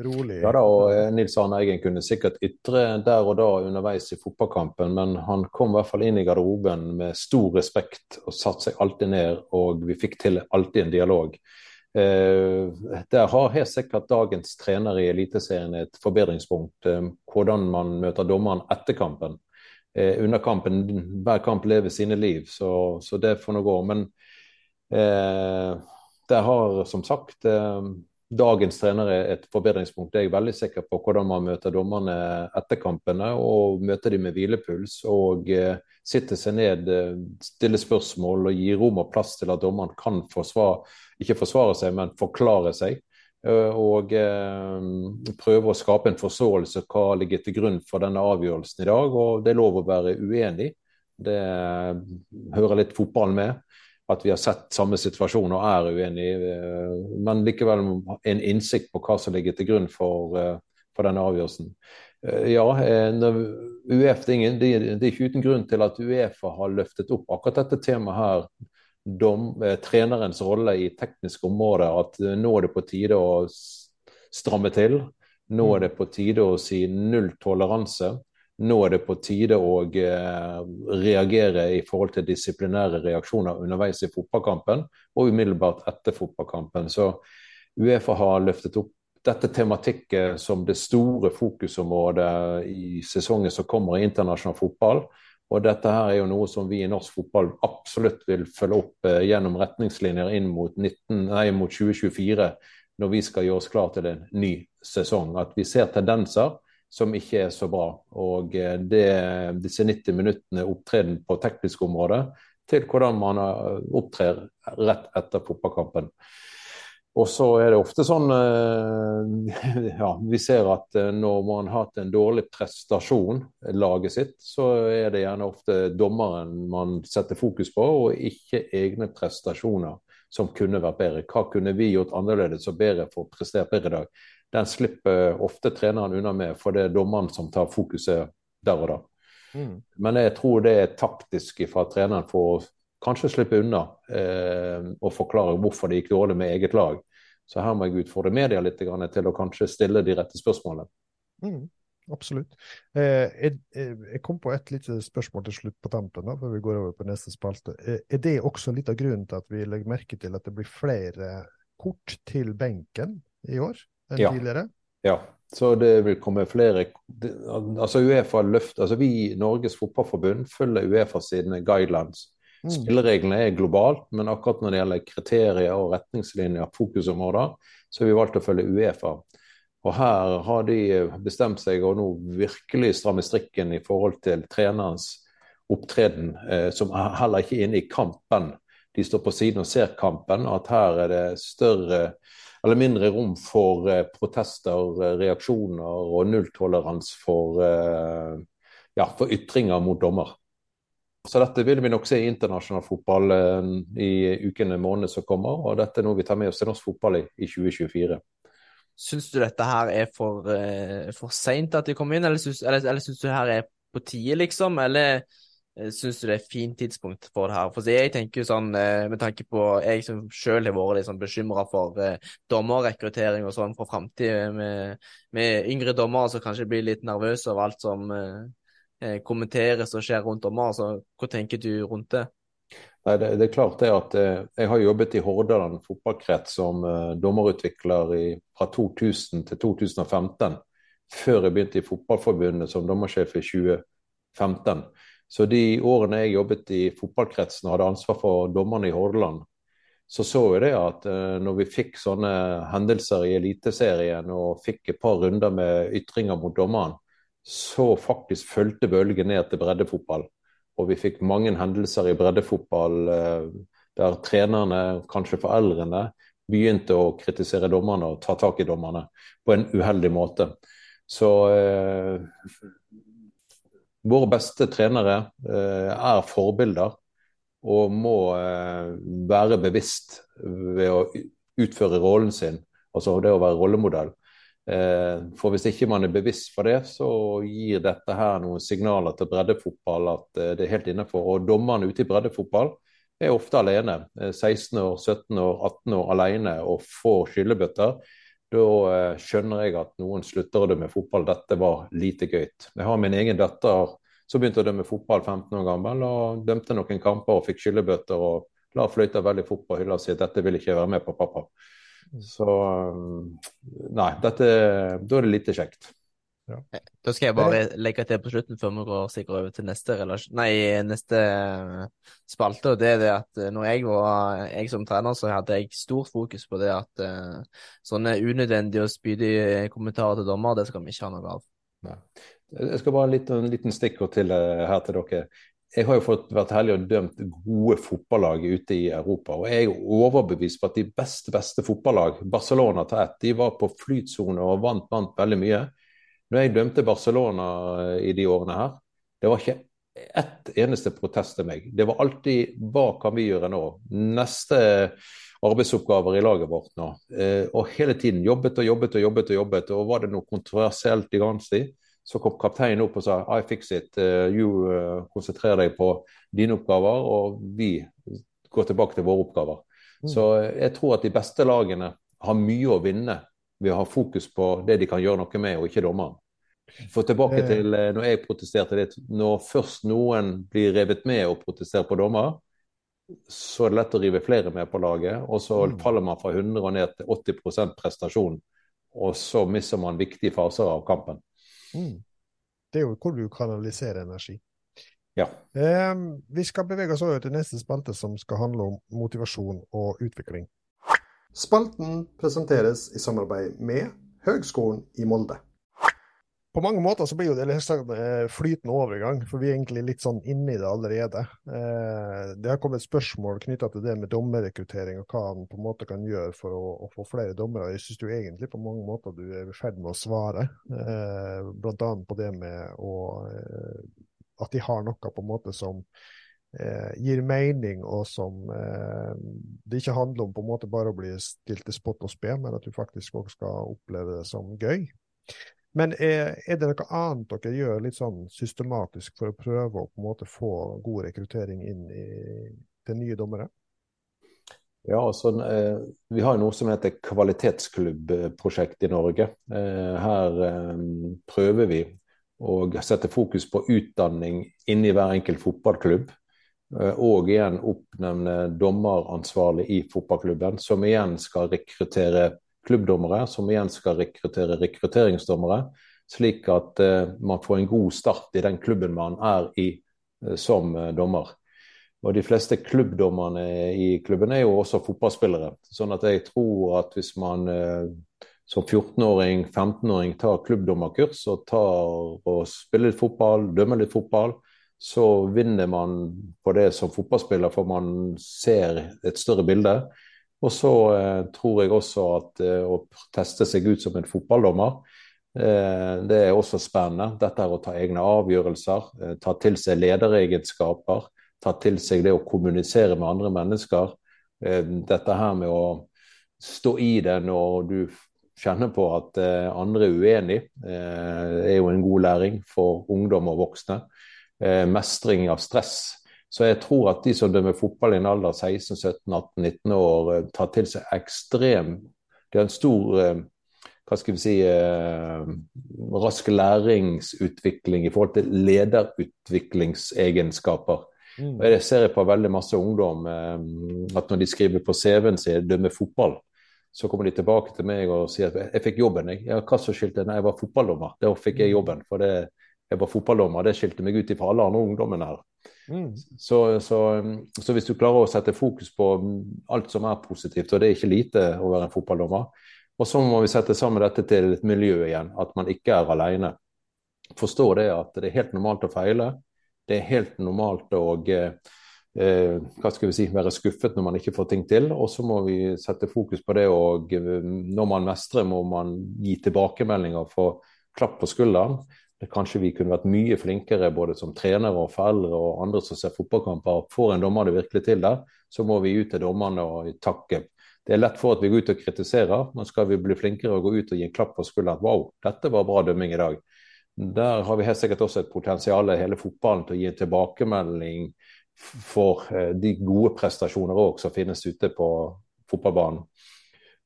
rolig. Ja da, og eh, Nils Arne Eggen kunne sikkert ytre der og da underveis i fotballkampen, men han kom i hvert fall inn i garderoben med stor respekt og satte seg alltid ned, og vi fikk til alltid en dialog. Eh, der har helt sikkert dagens trener i Eliteserien et forbedringspunkt. Eh, hvordan man møter dommeren etter kampen eh, under kampen. Hver kamp lever sine liv, så, så det får nå gå. Men eh, der har som sagt eh, dagens trenere et forbedringspunkt. Jeg er veldig sikker på hvordan man møter dommerne etter kampene, og møter dem med hvilepuls. Og eh, sitter seg ned, eh, stiller spørsmål og gir rom og plass til at dommeren kan forsvare, ikke forsvare seg, men forklare seg. Eh, og eh, prøve å skape en forståelse hva ligger til grunn for denne avgjørelsen i dag. Og det er lov å være uenig. Det eh, hører litt fotball med. At vi har sett samme situasjon og er uenige. Men likevel en innsikt på hva som ligger til grunn for, for denne avgjørelsen. Ja, UEF, det, er ingen, det er ikke uten grunn til at Uefa har løftet opp akkurat dette temaet her dom, eh, trenerens rolle i teknisk område, at eh, nå er det på tide å stramme til. Nå er det på tide å si null toleranse. Nå er det på tide å reagere i forhold til disiplinære reaksjoner underveis i fotballkampen og umiddelbart etter fotballkampen. Så Uefa har løftet opp dette tematikket som det store fokusområdet i sesongen som kommer i internasjonal fotball. Og dette her er jo noe som vi i norsk fotball absolutt vil følge opp eh, gjennom retningslinjer inn mot, 19, nei, mot 2024, når vi skal gjøre oss klar til en ny sesong. At vi ser tendenser som ikke er så bra. Og eh, det, disse 90 minuttene opptreden på teknisk område til hvordan man eh, opptrer rett etter fotballkampen. Og så er det ofte sånn eh, *laughs* ja, Vi ser at eh, når man har hatt en dårlig prestasjon, laget sitt, så er det gjerne ofte dommeren man setter fokus på, og ikke egne prestasjoner som kunne vært bedre. Hva kunne vi gjort annerledes og bedre for å prestere bedre i dag? Den slipper ofte treneren unna med, for det er dommeren som tar fokuset der og da. Mm. Men jeg tror det er taktisk fra treneren for å kanskje slippe unna eh, og forklare hvorfor det gikk dårlig med eget lag. Så her må jeg utfordre media litt til å kanskje stille de rette spørsmålene. Mm, absolutt. Eh, jeg, jeg, kom på et lite spørsmål til slutt på tampen, da, før vi går over på neste spalte. Eh, er det også litt av grunnen til at vi legger merke til at det blir flere kort til benken i år enn ja. tidligere? Ja, så det vil komme flere altså Uefa løft, altså Vi, Norges Fotballforbund, følger Uefa sine guidelines. Spillereglene er globalt, men akkurat når det gjelder kriterier og retningslinjer, fokusområder, så har vi valgt å følge Uefa. Og her har de bestemt seg å nå virkelig stramme strikken i forhold til trenerens opptreden, eh, som er heller ikke er inne i kampen. de står på siden og ser kampen, at her er det større eller mindre rom for eh, protester, eh, reaksjoner og nulltoleranse for, eh, ja, for ytringer mot dommer. Så dette vil vi nok se i internasjonal fotball i ukene og månedene som kommer, og dette er noe vi tar med oss til norsk fotball i, i 2024. Syns du dette her er for, for seint at de kommer inn, eller syns, eller, eller syns du her er på tide, liksom? Eller Eh, syns du det er et fint tidspunkt for det her? For jeg tenker jo sånn, eh, med tanke på Jeg som selv har vært liksom bekymra for eh, dommerrekruttering og sånn for framtida, med, med, yngre dommere som kanskje blir litt nervøse av alt som eh, kommenteres og skjer rundt om. altså hva tenker du rundt det? Nei, det, det, er klart det at eh, Jeg har jobbet i Hordaland fotballkrets som eh, dommerutvikler i, fra 2000 til 2015. Før jeg begynte i Fotballforbundet som dommersjef i 2015. Så de årene jeg jobbet i fotballkretsen og hadde ansvar for dommerne i Hordaland, så så jeg det at når vi fikk sånne hendelser i Eliteserien og fikk et par runder med ytringer mot dommeren, så faktisk fulgte bølgen ned til breddefotball. Og vi fikk mange hendelser i breddefotball uh, der trenerne, kanskje foreldrene, begynte å kritisere dommerne og ta tak i dommerne på en uheldig måte. Så eh, Våre beste trenere eh, er forbilder og må eh, være bevisst ved å utføre rollen sin, altså det å være rollemodell. Eh, for hvis ikke man er bevisst for det, så gir dette her noen signaler til breddefotball at det er helt innenfor. Og dommerne ute i breddefotball er ofte alene. 16 år, 17 år, 18 år alene og får skyllebøtter. Da skjønner jeg at noen slutter å dømme fotball. Dette var lite gøyt. Jeg har min egen datter som begynte å dømme fotball 15 år gammel og dømte noen kamper og fikk skyllebøtter. og la fløyta veldig fort på hylla si. Dette vil ikke være med på, pappa. Så nei, dette, da er det lite kjekt. Ja. Eh, da skal jeg bare legge til på slutten før vi går sikkert over til neste, nei, neste spalte. og det er det at når jeg var jeg som trener, så hadde jeg stort fokus på det at sånne unødvendige og spydige kommentarer til dommer, det skal vi ikke ha noe av. Nei. Jeg skal bare en liten, en liten stikkord til eh, her til dere. Jeg har jo fått vært heldig og dømt gode fotballag ute i Europa. Og jeg er overbevist på at de beste beste fotballag, Barcelona til ett, de var på flytsone og vant, vant veldig mye. Når jeg dømte Barcelona eh, i de årene her, det var ikke ett eneste protest til meg. Det var alltid hva kan vi gjøre nå? Neste arbeidsoppgaver i laget vårt nå. Eh, og hele tiden jobbet og jobbet og jobbet. Og jobbet, og var det noe kontroversielt i Granstid, så kom kapteinen opp og sa I fix it, uh, you uh, konsentrer deg på dine oppgaver, og vi går tilbake til våre oppgaver. Mm. Så uh, jeg tror at de beste lagene har mye å vinne ved å ha fokus på det de kan gjøre noe med, og ikke dommeren. For tilbake til når jeg protesterte litt. Når først noen blir revet med og protesterer på dommer, så er det lett å rive flere med på laget. Og så mm. faller man fra 100 og ned til 80 prestasjon. Og så mister man viktige faser av kampen. Mm. Det er jo hvor du kanaliserer energi. Ja. Eh, vi skal bevege oss over til neste spalte, som skal handle om motivasjon og utvikling. Spalten presenteres i samarbeid med Høgskolen i Molde på mange måter så blir jo det eh, flytende overgang, for vi er egentlig litt sånn inne i det allerede. Eh, det har kommet spørsmål knytta til det med dommerrekruttering og hva han på en måte kan gjøre for å, å få flere dommere. Jeg syns egentlig på mange måter du er i ferd med å svare, eh, bl.a. på det med å, at de har noe på en måte som gir mening, og som det ikke handler om på en måte bare å bli stilt til spott og spe, men at du faktisk også skal oppleve det som gøy. Men er, er, det noe annet dere gjør litt sånn systematisk for å prøve å på en måte få god rekruttering inn i, til nye dommere? Ja, altså, eh, Vi har noe som heter kvalitetsklubbprosjekt i Norge. Eh, her eh, prøver vi å sette fokus på utdanning inni hver enkelt fotballklubb. Og igjen oppnevne dommeransvarlig i fotballklubben, som igjen skal rekruttere klubbdommere, som igjen skal rekruttere rekrutteringsdommere, slik at uh, man får en god start i den klubben man er i uh, som uh, dommer. Og De fleste klubbdommerne i klubben er jo også fotballspillere. sånn at jeg tror at hvis man som 14-åring, 15-åring tar klubbdommerkurs og tar og spiller litt fotball, dømmer litt fotball, så vinner man på det som fotballspiller, for man ser et større bilde. Og så eh, tror jeg også at eh, å teste seg ut som en fotballdommer, eh, det er også spennende. Dette er å ta egne avgjørelser, eh, ta til seg lederegenskaper, ta til seg det å kommunisere med andre mennesker. Eh, dette her med å stå i det når du kjenner på at eh, andre er uenig, er jo en god læring for ungdom og voksne. Mestring av stress. Så jeg tror at de som dømmer fotball i en alder 16-17-18-19 år, tar til seg ekstrem Det er en stor hva skal vi si, rask læringsutvikling i forhold til lederutviklingsegenskaper. Mm. Og Det ser jeg på veldig masse ungdom, at når de skriver på CV-en sin 'dømmer fotball', så kommer de tilbake til meg og sier at jeg fikk jobben. Jeg, ja, hva som skilte Nei, jeg var fotballdommer. Da fikk jeg jobben. For det, jeg var fotballdommer. Det skilte meg ut fra alle andre ungdommene her. Mm. Så, så, så, hvis du klarer å sette fokus på alt som er positivt, og det er ikke lite å være en fotballdommer, og så må vi sette sammen dette til et miljø igjen, at man ikke er alene. Forstå det at det er helt normalt å feile. Det er helt normalt å eh, eh, hva skal vi si, være skuffet når man ikke får ting til. Og så må vi sette fokus på det. Og eh, når man mestrer, må man gi tilbakemeldinger, få klapp på skulderen. Kanskje vi kunne vært mye flinkere både som trenere og foreldre og andre som ser fotballkamper. Får en dommer det virkelig til der, så må vi ut til dommerne og takke. Det er lett for at vi går ut og kritiserer, men skal vi bli flinkere og gå ut og gi en klapp på skulderen wow, dette var bra dømming i dag. Der har vi helt sikkert også et potensial hele fotballen til å gi en tilbakemelding for eh, de gode prestasjoner òg som finnes ute på fotballbanen.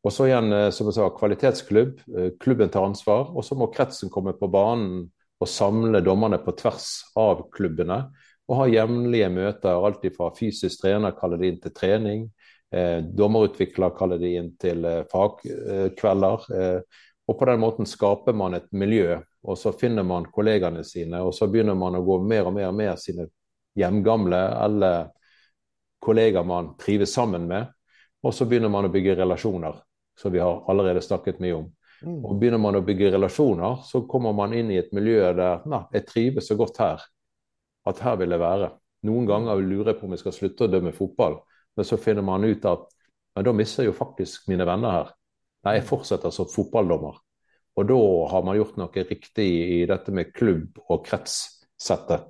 Og så igjen, eh, som jeg sa, kvalitetsklubb. Eh, klubben tar ansvar. Og så må kretsen komme på banen og samle dommerne på tvers av klubbene. Og ha jevnlige møter, alt fra fysisk trener kaller det inn til trening. Eh, dommerutvikler kaller det inn til eh, fagkvelder. Eh, og på den måten skaper man et miljø, og så finner man kollegaene sine. Og så begynner man å gå mer og mer med sine hjemgamle eller kollegaer man trives sammen med. Og så begynner man å bygge relasjoner, som vi har allerede snakket mye om. Og Begynner man å bygge relasjoner, så kommer man inn i et miljø der nei, jeg trives så godt her at her vil jeg være. Noen ganger lurer jeg på om jeg skal slutte å dømme fotball, men så finner man ut at men da mister jeg jo faktisk mine venner her. Nei, jeg fortsetter som fotballdommer. Og da har man gjort noe riktig i dette med klubb- og kretssettet.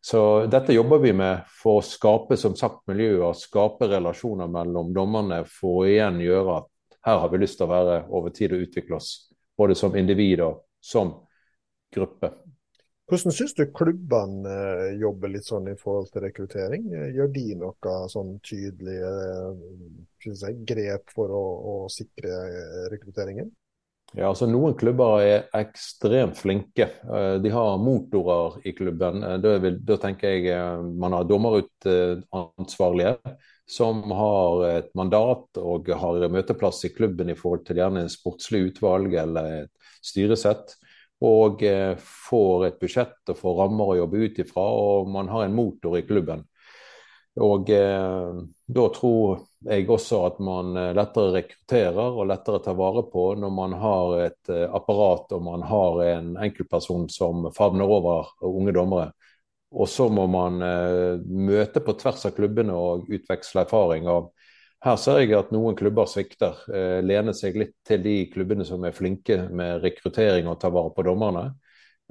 Så dette jobber vi med for å skape som sagt miljøer, skape relasjoner mellom dommerne for å igjen gjøre at her har vi lyst til å være over tid og utvikle oss. Både som individ og som gruppe. Hvordan syns du klubbene eh, jobber litt sånn i forhold til rekruttering? Gjør de noe sånn tydelige jeg, grep for å, å sikre rekrutteringen? Ja, altså Noen klubber er ekstremt flinke. Eh, de har motorer i klubben. Eh, da, vil, da tenker jeg eh, man har dommerutansvarlige som har et mandat og har møteplass i klubben i forhold til gjerne en sportslig utvalg eller et styresett. Og får et budsjett og får rammer å jobbe ut ifra, og man har en motor i klubben. Og eh, da tror jeg også at man eh, lettere rekrutterer og lettere tar vare på når man har et eh, apparat og man har en enkeltperson som favner over unge dommere. Og så må man eh, møte på tvers av klubbene og utveksle erfaring. Og her ser jeg at noen klubber svikter. Eh, lener seg litt til de klubbene som er flinke med rekruttering og tar vare på dommerne.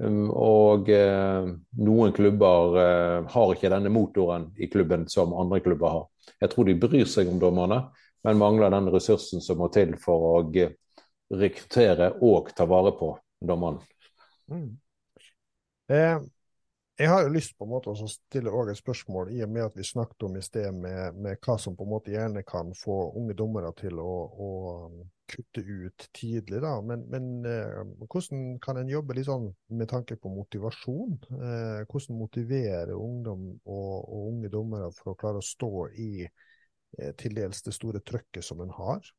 Um, og eh, noen klubber eh, har ikke denne motoren i klubben som andre klubber har. Jeg tror de bryr seg om dommerne, men mangler den ressursen som må til for å rekruttere og ta vare på dommerne. Mm. Eh, jeg har jo lyst på en måte å stille et spørsmål, i og med at vi snakket om i sted med, med, hva som på en måte gjerne kan få unge dommere til å, å um, kutte ut tidlig. da, Men, men eh, hvordan kan en jobbe litt sånn med tanke på motivasjon? Eh, hvordan motivere ungdom og, og, unge dommere for å klare å stå i eh, til dels det store trøkket som en har?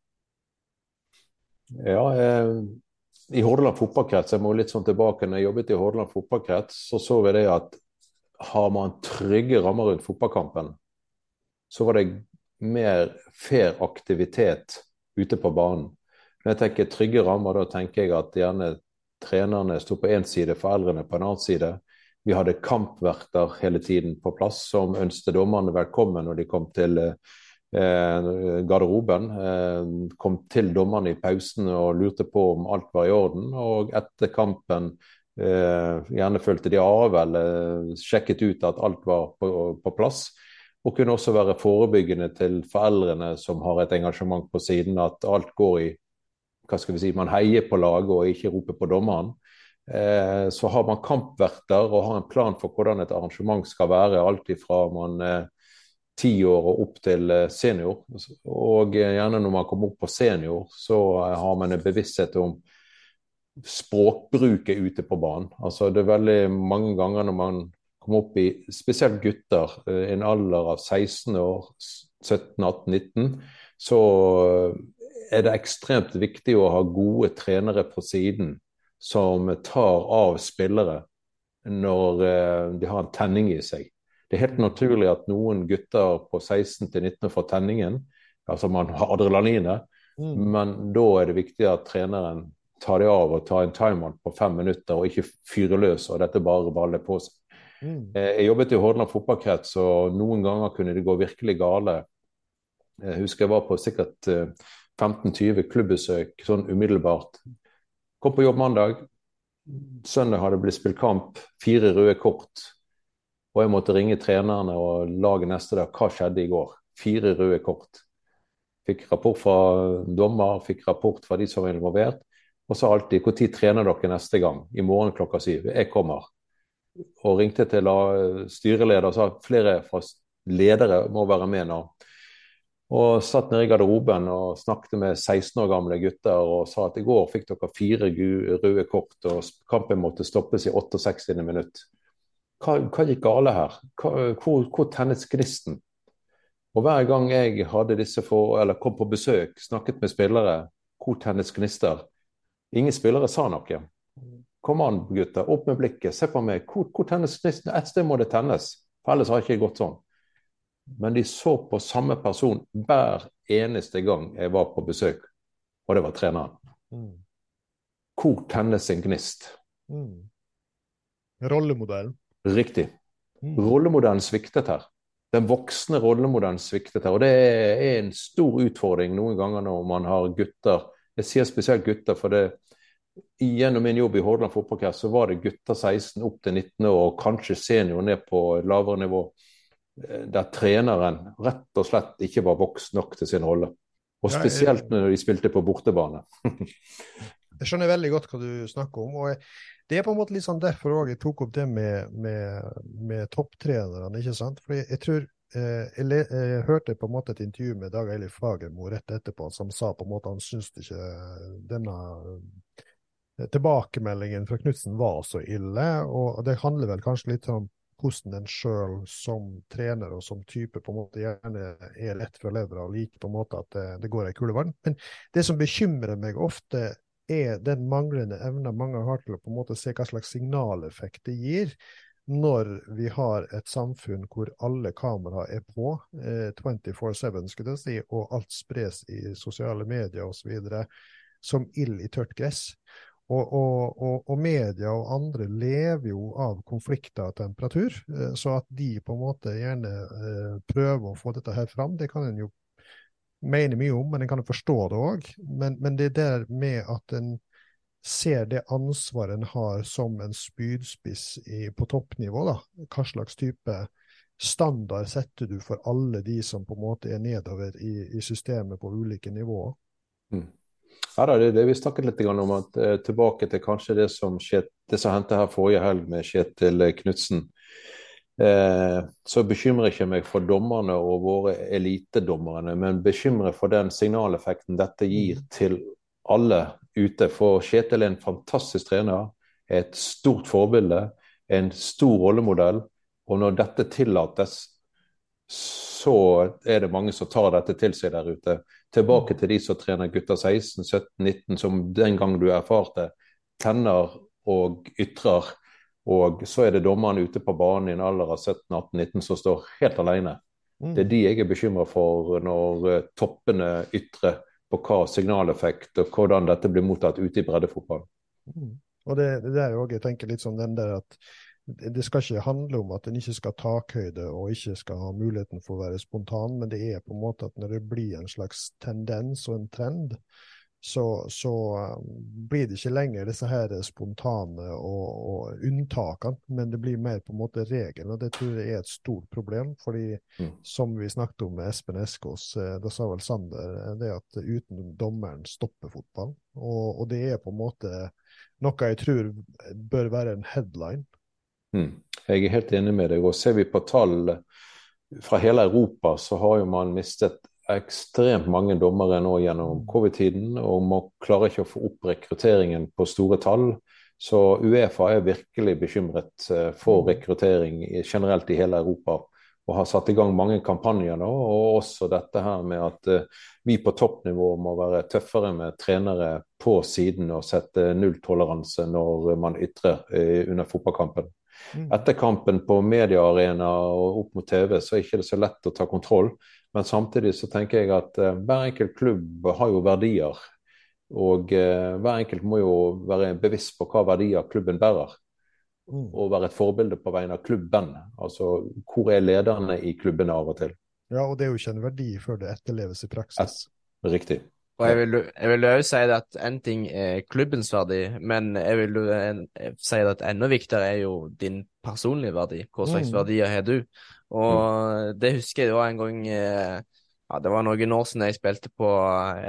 Ja, eh, i Hordaland fotballkrets, jeg må litt sånn tilbake, når jeg jobbet i Hordaland fotballkrets, så så vi det at har man trygge rammer rundt fotballkampen, så var det mer fair aktivitet ute på banen. Når jeg tenker trygge rammer, da tenker jeg at gjerne trenerne sto på én side, foreldrene på en annen side. Vi hadde kampverter hele tiden på plass som ønsket dommerne velkommen når de kom til eh, garderoben. Eh, kom til dommerne i pausen og lurte på om alt var i orden. Og etter kampen eh, gjerne fulgte de av eller sjekket ut at alt var på, på plass. Og kunne også være forebyggende til foreldrene som har et engasjement på siden, at alt går i hva skal vi si, Man heier på laget og ikke roper på dommeren. Eh, så har man kampverter og har en plan for hvordan et arrangement skal være. Alt ifra man er ti år og opp til eh, senior. Og gjerne når man kommer opp på senior, så eh, har man en bevissthet om språkbruket ute på banen. Altså Det er veldig mange ganger når man kommer opp i spesielt gutter i en alder av 16 år, 17, 18, 19, så er det ekstremt viktig å ha gode trenere på siden som tar av spillere når eh, de har en tenning i seg. Det er helt naturlig at noen gutter på 16 til 19 får tenningen, altså man har adrenalinet, mm. men da er det viktig at treneren tar det av og tar en timeout på fem minutter og ikke fyrer løs og dette bare baller på seg. Mm. Eh, jeg jobbet i Hordaland fotballkrets, og noen ganger kunne det gå virkelig gale. Jeg husker jeg var på sikkert 15-20 klubbesøk sånn umiddelbart Kom på jobb mandag. Søndag hadde det blitt spilt kamp. Fire røde kort. Og jeg måtte ringe trenerne og laget neste dag. Hva skjedde i går? Fire røde kort. Fikk rapport fra dommer, fikk rapport fra de som var involvert. Og sa alltid når trener dere neste gang? I morgen klokka syv. Jeg kommer. Og ringte til styreleder og sa flere fra ledere må være med nå. Og satt nede i garderoben og snakket med 16 år gamle gutter og sa at i går fikk dere fire røde kort, og kampen måtte stoppes i 68. minutt. Hva, hva gikk gale her? Hva, hvor, hvor tennes gnisten? Og hver gang jeg hadde disse for, eller kom på besøk, snakket med spillere, hvor tennes gnister? Ingen spillere sa noe. Kom an, gutter, opp med blikket, se på meg. Hvor, hvor tennes gnisten? Et sted må det tennes, for ellers har det ikke gått sånn men de så på samme person hver eneste gang jeg var på besøk, og det var treneren. Mm. Hvor tennes en gnist? Mm. Rollemodellen. Riktig. Mm. Rollemodellen sviktet her. Den voksne rollemodellen sviktet her. Og det er en stor utfordring noen ganger når man har gutter. Jeg sier spesielt gutter, for det gjennom min jobb i Hordaland fotballkrets så var det gutter 16 opp til 19 år, og kanskje senior ned på lavere nivå Eh, der treneren rett og slett ikke var voksen nok til sin rolle. Og spesielt når de spilte på bortebane. *laughs* jeg skjønner veldig godt hva du snakker om. og Det er på en måte litt sånn derfor jeg tok opp det med, med, med topptrenerne. ikke sant? Fordi jeg tror eh, jeg, jeg, jeg, hørte på en måte et intervju med Dag Eilif Fagermo rett etterpå, som sa på en måte han syntes ikke denne eh, tilbakemeldingen fra Knutsen var så ille. og Det handler vel kanskje litt om hvordan en sjøl som trener og som type på en måte gjerne er lett fra levra og liker på en måte at det, det går ei kule vann. Men det som bekymrer meg ofte, er den manglende evna mange har til å på en måte se hva slags signaleffekt det gir når vi har et samfunn hvor alle kameraer er på eh, 24-7, skulle jeg si, og alt spres i sosiale medier osv. som ild i tørt gress. Og, og, og, og, media og andre lever jo av konflikter og temperatur, eh, så at de på en måte gjerne eh, prøver å få dette her fram, det kan en jo mene mye om, men en kan jo forstå det òg. Men, men, det der med at en ser det ansvaret en har som en spydspiss i, på toppnivå, da. Hva slags type standard setter du for alle de som på en måte er nedover i, i systemet på ulike nivåer? Mm. Ja, da, det, det Vi snakket litt om at eh, tilbake til kanskje det som, skjedde, det som hendte her forrige helg med Kjetil Knutsen. Eh, så bekymrer ikke meg for dommerne og våre elitedommerne, men bekymrer for den signaleffekten dette gir mm. til alle ute. For Kjetil er en fantastisk trener, er et stort forbilde, en stor rollemodell. Og når dette tillates, så er det mange som tar dette til seg der ute. Tilbake til de som trener gutter 16, 17, 19, som den gang du erfarte, tenner og ytrer. Og så er det dommerne ute på banen i en alder av 17, 18, 19 som står helt alene. Mm. Det er de jeg er bekymra for når uh, toppene ytrer på hva signaleffekt og hvordan dette blir mottatt ute i breddefotball. Mm. Og det, det er jo òg, jeg tenker litt sånn den der at det skal ikke handle om at en ikke skal ha takhøyde og ikke skal ha muligheten for å være spontan, men det er på en måte at når det blir en slags tendens og en trend, så, så um, blir det ikke lenger disse her spontane og, og, unntakene, men det blir mer på en måte regelen. og Det tror jeg er et stort problem. fordi mm. som vi snakket om med Espen Eskås, eh, da sa vel Sander eh, det at uten dommeren stopper fotball. Og, og det er på en måte noe jeg tror bør være en headline Mm. Jeg er helt enig med deg. og Ser vi på tall fra hele Europa, så har jo man mistet ekstremt mange dommere nå gjennom covid-tiden, og man klarer ikke å få opp rekrutteringen på store tall. Så Uefa er virkelig bekymret eh, for mm. rekruttering generelt i hele Europa. Og har satt i gang mange kampanjer nå, og også dette her med at uh, vi på toppnivå må være tøffere med trenere på siden og sette nulltoleranse når man ytrer uh, under fotballkampen. Mm. Etter kampen på mediearena og opp mot TV, så er det ikke så lett å ta kontroll. Men samtidig så tenker jeg at uh, hver enkelt klubb har jo verdier. Og uh, hver enkelt må jo være bevisst på hva verdier klubben bærer. Mm. Og være et forbilde på vegne av klubben. Altså hvor er lederne i klubbene av og til. Ja, og det er jo ikke en verdi før det etterleves i praksis. Et, riktig. Og jeg vil, jeg vil også si at en ting er klubbens verdi, men jeg vil si at enda viktigere er jo din personlige verdi. Hva slags mm. verdier har du? Og mm. det husker jeg da en gang eh, ja, Det var noen år siden jeg spilte på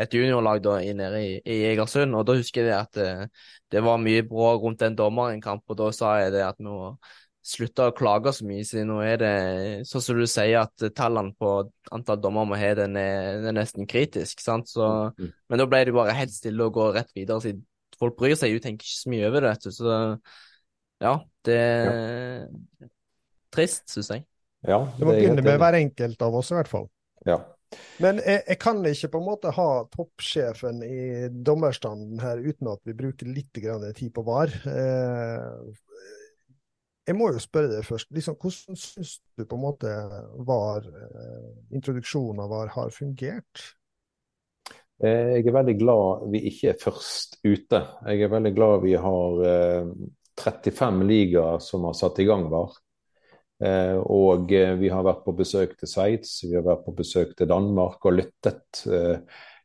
et juniorlag da, nede i, i Egersund, og da husker jeg at det, eh, det var mye bråk rundt en dommeren i en kamp, og da sa jeg det at vi må slutta å klage så mye, siden nå er det sånn som du sier, at tallene på antall dommer må ha, den er, er, nesten kritisk. sant? Så, mm. Men da ble det bare helt stille og gå rett videre, siden folk bryr seg jo, tenker ikke så mye over det. Så ja, det er ja. trist, syns jeg. Ja, det, det må begynne med hver enkelt av oss, i hvert fall. Ja. Men jeg, jeg, kan ikke på en måte ha toppsjefen i dommerstanden her uten at vi bruker litt tid på VAR. Eh, jeg må jo spørre deg først, liksom, hvordan syns du på en måte var eh, introduksjonen av VAR har fungert? Eh, jeg er veldig glad vi ikke er først ute. Jeg er veldig glad vi har eh, 35 ligaer som har satt i gang VAR. Eh, og eh, vi har vært på besøk til Sveits, vi har vært på besøk til Danmark og lyttet eh,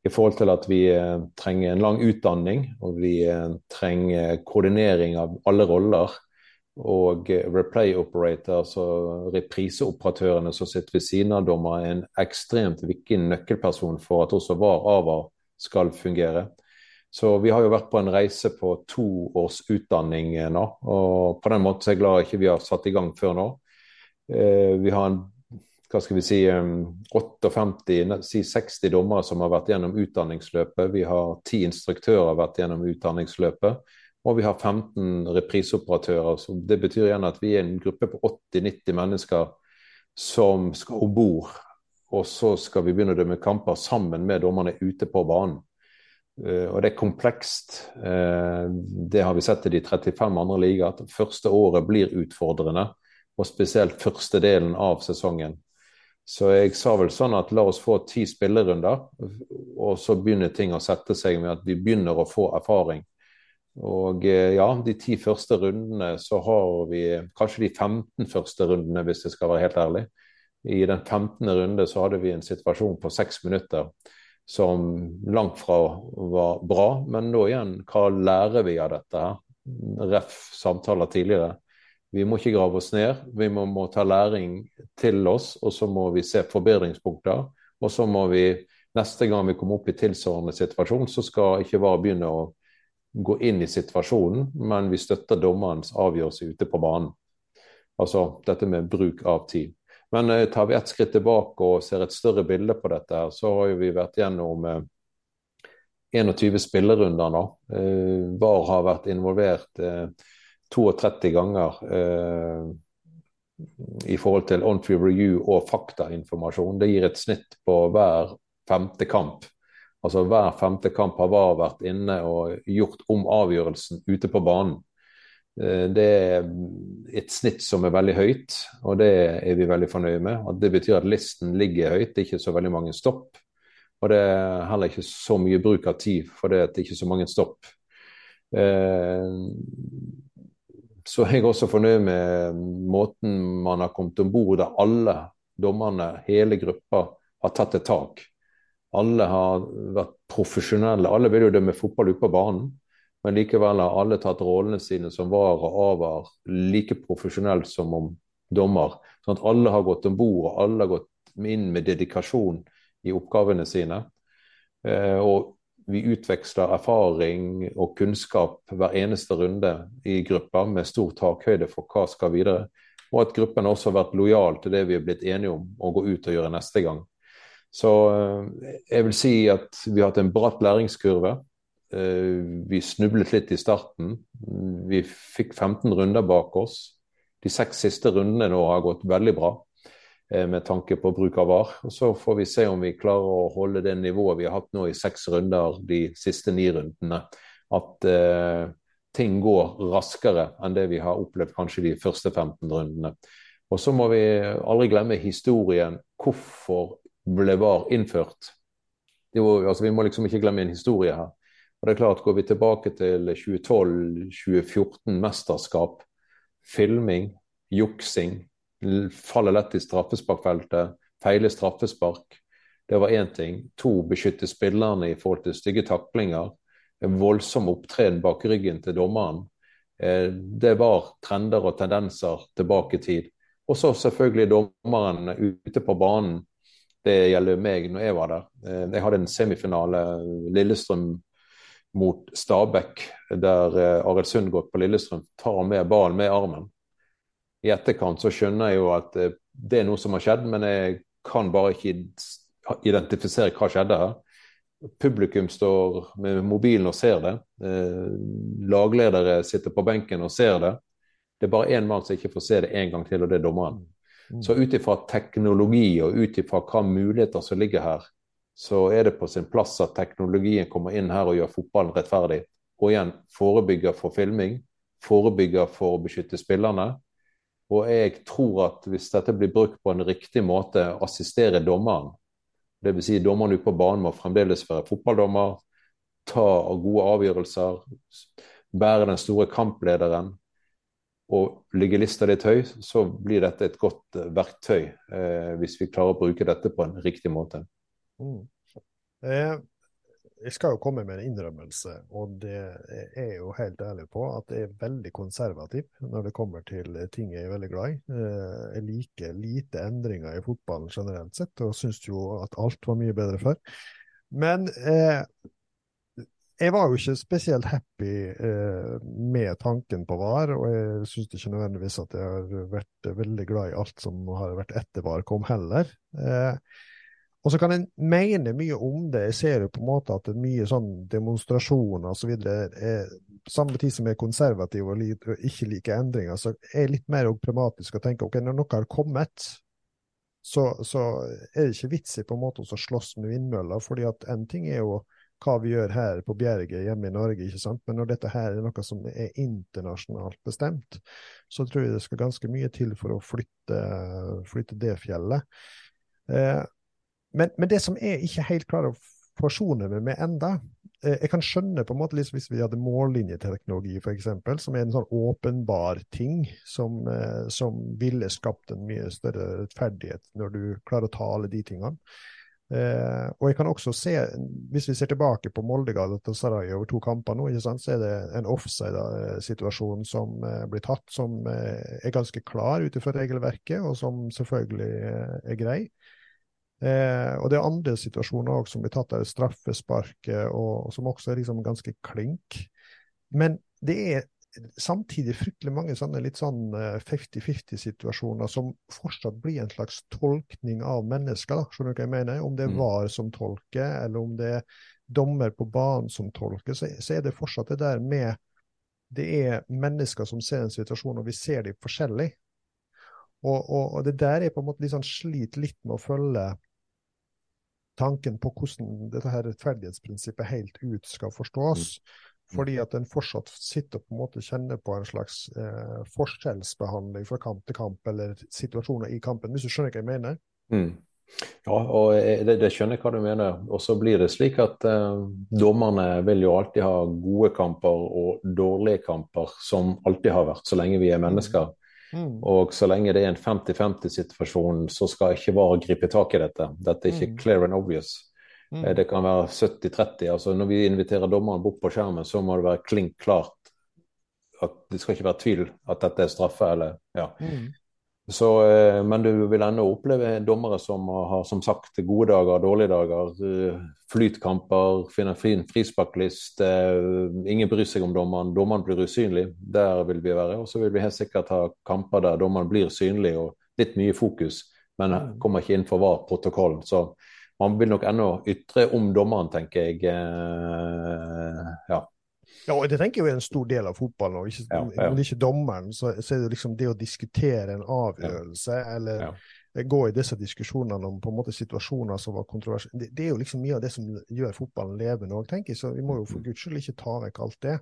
i forhold til at vi trenger en lang utdanning og vi trenger koordinering av alle roller og replay operator, altså repriseoperatørene som sitter ved siden av dommer, er en ekstremt viktig nøkkelperson for at også VAR-AVAR skal fungere. Så vi har jo vært på en reise på to års utdanning nå, og på den måten er jeg glad ikke vi har satt i gang før nå. Eh, vi har en hva skal vi si, 58, si 60 dommere som har vært gjennom utdanningsløpet. Vi har ti instruktører vært gjennom utdanningsløpet. Og vi har 15 repriseoperatører. Så det betyr igjen at vi er en gruppe på 80-90 mennesker som skal om bord. Og så skal vi begynne å dømme kamper sammen med dommerne ute på banen. Uh, og det er komplekst. Uh, det har vi sett i de 35 andre ligaer. Første året blir utfordrende, og spesielt første delen av sesongen. Så jeg sa vel sånn at la oss få ti spillerunder, og så begynner ting å sette seg med at vi begynner å få erfaring. Og eh, ja, de ti første rundene så har vi kanskje de 15 første rundene, hvis jeg skal være helt ærlig. I den 15. runde så hadde vi en situasjon på seks minutter som langt fra var bra. Men nå igjen, hva lærer vi av dette her? Ref samtaler tidligere. Vi må ikke grave oss ned, vi må, må ta læring til oss, og så må vi se forbedringspunkter. Og så må vi neste gang vi kommer opp i tilsvarende situasjon, så skal ikke VAR begynne å gå inn i situasjonen, men vi støtter dommerens avgjørelse ute på banen. Altså dette med bruk av tid. Men eh, tar vi et skritt tilbake og ser et større bilde på dette, her, så har vi vært gjennom eh, 21 spillerunder nå. Eh, VAR har vært involvert 32 eh, ganger eh, i forhold til on-free review og faktainformasjon. Det gir et snitt på hver femte kamp Altså Hver femte kamp har VAR vært inne og gjort om avgjørelsen ute på banen. Eh, det er et snitt som er veldig høyt, og det er vi veldig fornøye med. At det betyr at listen ligger høyt, det er ikke så veldig mange stopp. Og det er heller ikke så mye bruk av tid, for det er ikke så mange stopp. Så så er jeg også fornøyd med måten man har kommet om bord der alle dommerne, hele gruppa, har tatt et tak. Alle har vært profesjonelle. Alle vil jo dømme fotball ute på banen, men likevel har alle tatt rollene sine som var og avar like profesjonelt som om dommer. Sånn at alle har gått om bord, og alle har gått inn med dedikasjon i oppgavene sine. Eh, og vi utveksler erfaring og kunnskap hver eneste runde i gruppa med stor takhøyde for hva skal videre. Og at gruppen også har vært lojal til det vi er blitt enige om å gå ut og gjøre neste gang. Så eh, jeg vil si at vi har hatt en bratt læringskurve. Eh, vi snublet litt i starten. Vi fikk 15 runder bak oss. De seks siste rundene nå har gått veldig bra eh, med tanke på bruk av VAR. Og Så får vi se om vi klarer å holde det nivået vi har hatt nå i seks runder de siste ni rundene. At eh, ting går raskere enn det vi har opplevd kanskje de første 15 rundene. Og så må vi aldri glemme historien. Hvorfor ble VAR innført. Var, altså, vi må liksom ikke glemme en historie her. Og det er klart, Går vi tilbake til 2012-2014, mesterskap, filming, juksing, faller lett i straffesparkfeltet, feile straffespark. Det var én ting. To, beskytte spillerne i forhold til stygge taklinger. En voldsom opptreden bak ryggen til dommeren. Eh, det var trender og tendenser tilbake i tid. Og så selvfølgelig dommeren ute på banen det gjelder meg når jeg var der. Eh, jeg hadde en semifinale Lillestrøm mot Stabæk, der eh, Arild Sundgodt på Lillestrøm tar med ballen med armen. I etterkant så skjønner jeg jo at eh, det er noe som har skjedd, men jeg kan bare ikke identifisere hva skjedde her. Publikum står med mobilen og ser det. Lagledere sitter på benken og ser det. Det er bare én mann som ikke får se det en gang til, og det er dommeren. Mm. Så ut ifra teknologi og ut ifra hva muligheter som ligger her, så er det på sin plass at teknologien kommer inn her og gjør fotballen rettferdig. Og igjen forebygger for filming, forebygger for å beskytte spillerne. Og jeg tror at hvis dette blir brukt på en riktig måte, assistere dommeren, dvs. Si dommeren ute på banen må fremdeles være fotballdommer, ta gode avgjørelser, bære den store kamplederen, og ligger lista litt høy, så blir dette et godt eh, verktøy eh, hvis vi klarer å bruke dette på en riktig måte. Mm. Eh, jeg skal jo komme med en innrømmelse, og det er jeg jo helt ærlig på at jeg er veldig konservativ når det kommer til ting jeg er veldig glad i. Eh, jeg liker lite endringer i fotballen generelt sett, og syns jo at alt var mye bedre før. Men eh, jeg var jo ikke spesielt happy eh, med tanken på VAR, og jeg syns ikke nødvendigvis at jeg har vært veldig glad i alt som har vært etter VAR kom heller. Eh, og så kan en mene mye om det. Jeg ser jo på en måte at mye sånn demonstrasjoner osv. Samme tid som jeg er konservativ og ikke liker endringer, så er jeg litt mer pragmatisk og tenker ok, når noe har kommet, så, så er det ikke vits i på en måte å slåss med vindmøller. fordi at en ting er jo hva vi gjør her på Bjerget hjemme i Norge, ikke sant? men når dette her er noe som er internasjonalt bestemt, så tror jeg det skal ganske mye til for å flytte, flytte det fjellet. Eh, men, men, det som jeg ikke helt klarer å forsone meg med enda, eh, jeg kan skjønne på en måte liksom hvis vi hadde mållinjeteknologi f.eks., som er en sånn åpenbar ting som, eh, som ville skapt en mye større rettferdighet når du klarer å ta alle de tingene. Eh, og jeg kan også se, Hvis vi ser tilbake på Molde Galatasaray over to kamper nå, sant, så er det en offside-situasjon som eh, blir tatt, som eh, er ganske klar ut ifra regelverket, og som selvfølgelig eh, er grei. Eh, og det er andre situasjoner også som blir tatt av straffesparket, og, og som også er liksom ganske klink. Men det er samtidig fryktelig mange sånne litt sånn 50-50-situasjoner som fortsatt blir en slags tolkning av mennesker. da, Skjønner du hva jeg mener? Om det er mm. VAR som tolker, eller om det er dommer på banen som tolker, så, så er det fortsatt det der med Det er mennesker som ser en situasjon, og vi ser dem forskjellig. Og, og, og, det der er på en måte litt sånn sliter litt med å følge tanken på hvordan dette her rettferdighetsprinsippet helt ut skal forstås. Mm. Fordi at en fortsatt sitter på en måte kjenner på en slags eh, forskjellsbehandling fra kamp til kamp, eller situasjoner i kampen, hvis du skjønner hva jeg mener? Mm. Ja, og det, det skjønner jeg hva du mener. Og så blir det slik at eh, dommerne vil jo alltid ha gode kamper og dårlige kamper, som alltid har vært, så lenge vi er mennesker. Mm. Og så lenge det er en 50-50-situasjon, så skal ikke VAR gripe tak i dette. Dette er ikke mm. clear and obvious. Mm. Eh, det kan være 70-30. altså Når vi inviterer dommeren bort på skjermen, så må det være klink klart at det skal ikke være tvil at dette er straffe. eller ja. Mm. Så, eh, men du vil ennå oppleve dommere som har som sagt gode dager, dårlige dager. Eh, flytkamper, finner fin frisparklist. Ingen bryr seg om dommeren. Dommeren blir usynlig. Der vil vi være. Og så vil vi helt sikkert ha kamper der dommeren blir synlig og litt mye fokus, men mm. kommer ikke inn for VAR-protokollen. Så man vil nok ennå ytre om dommeren, tenker jeg. Eh, ja. Ja, og det tenker jeg er en stor del av fotballen. og ikke, ja, ja. Om det ikke dommeren, så, så, er det liksom det å diskutere en avgjørelse, ja. eller gå i disse diskusjonene om på en måte situasjoner som var kontroversielle. Det, det, er jo liksom mye av det som gjør fotballen levende òg, tenker jeg. Så vi må jo for mm. guds skyld ikke ta vekk alt det.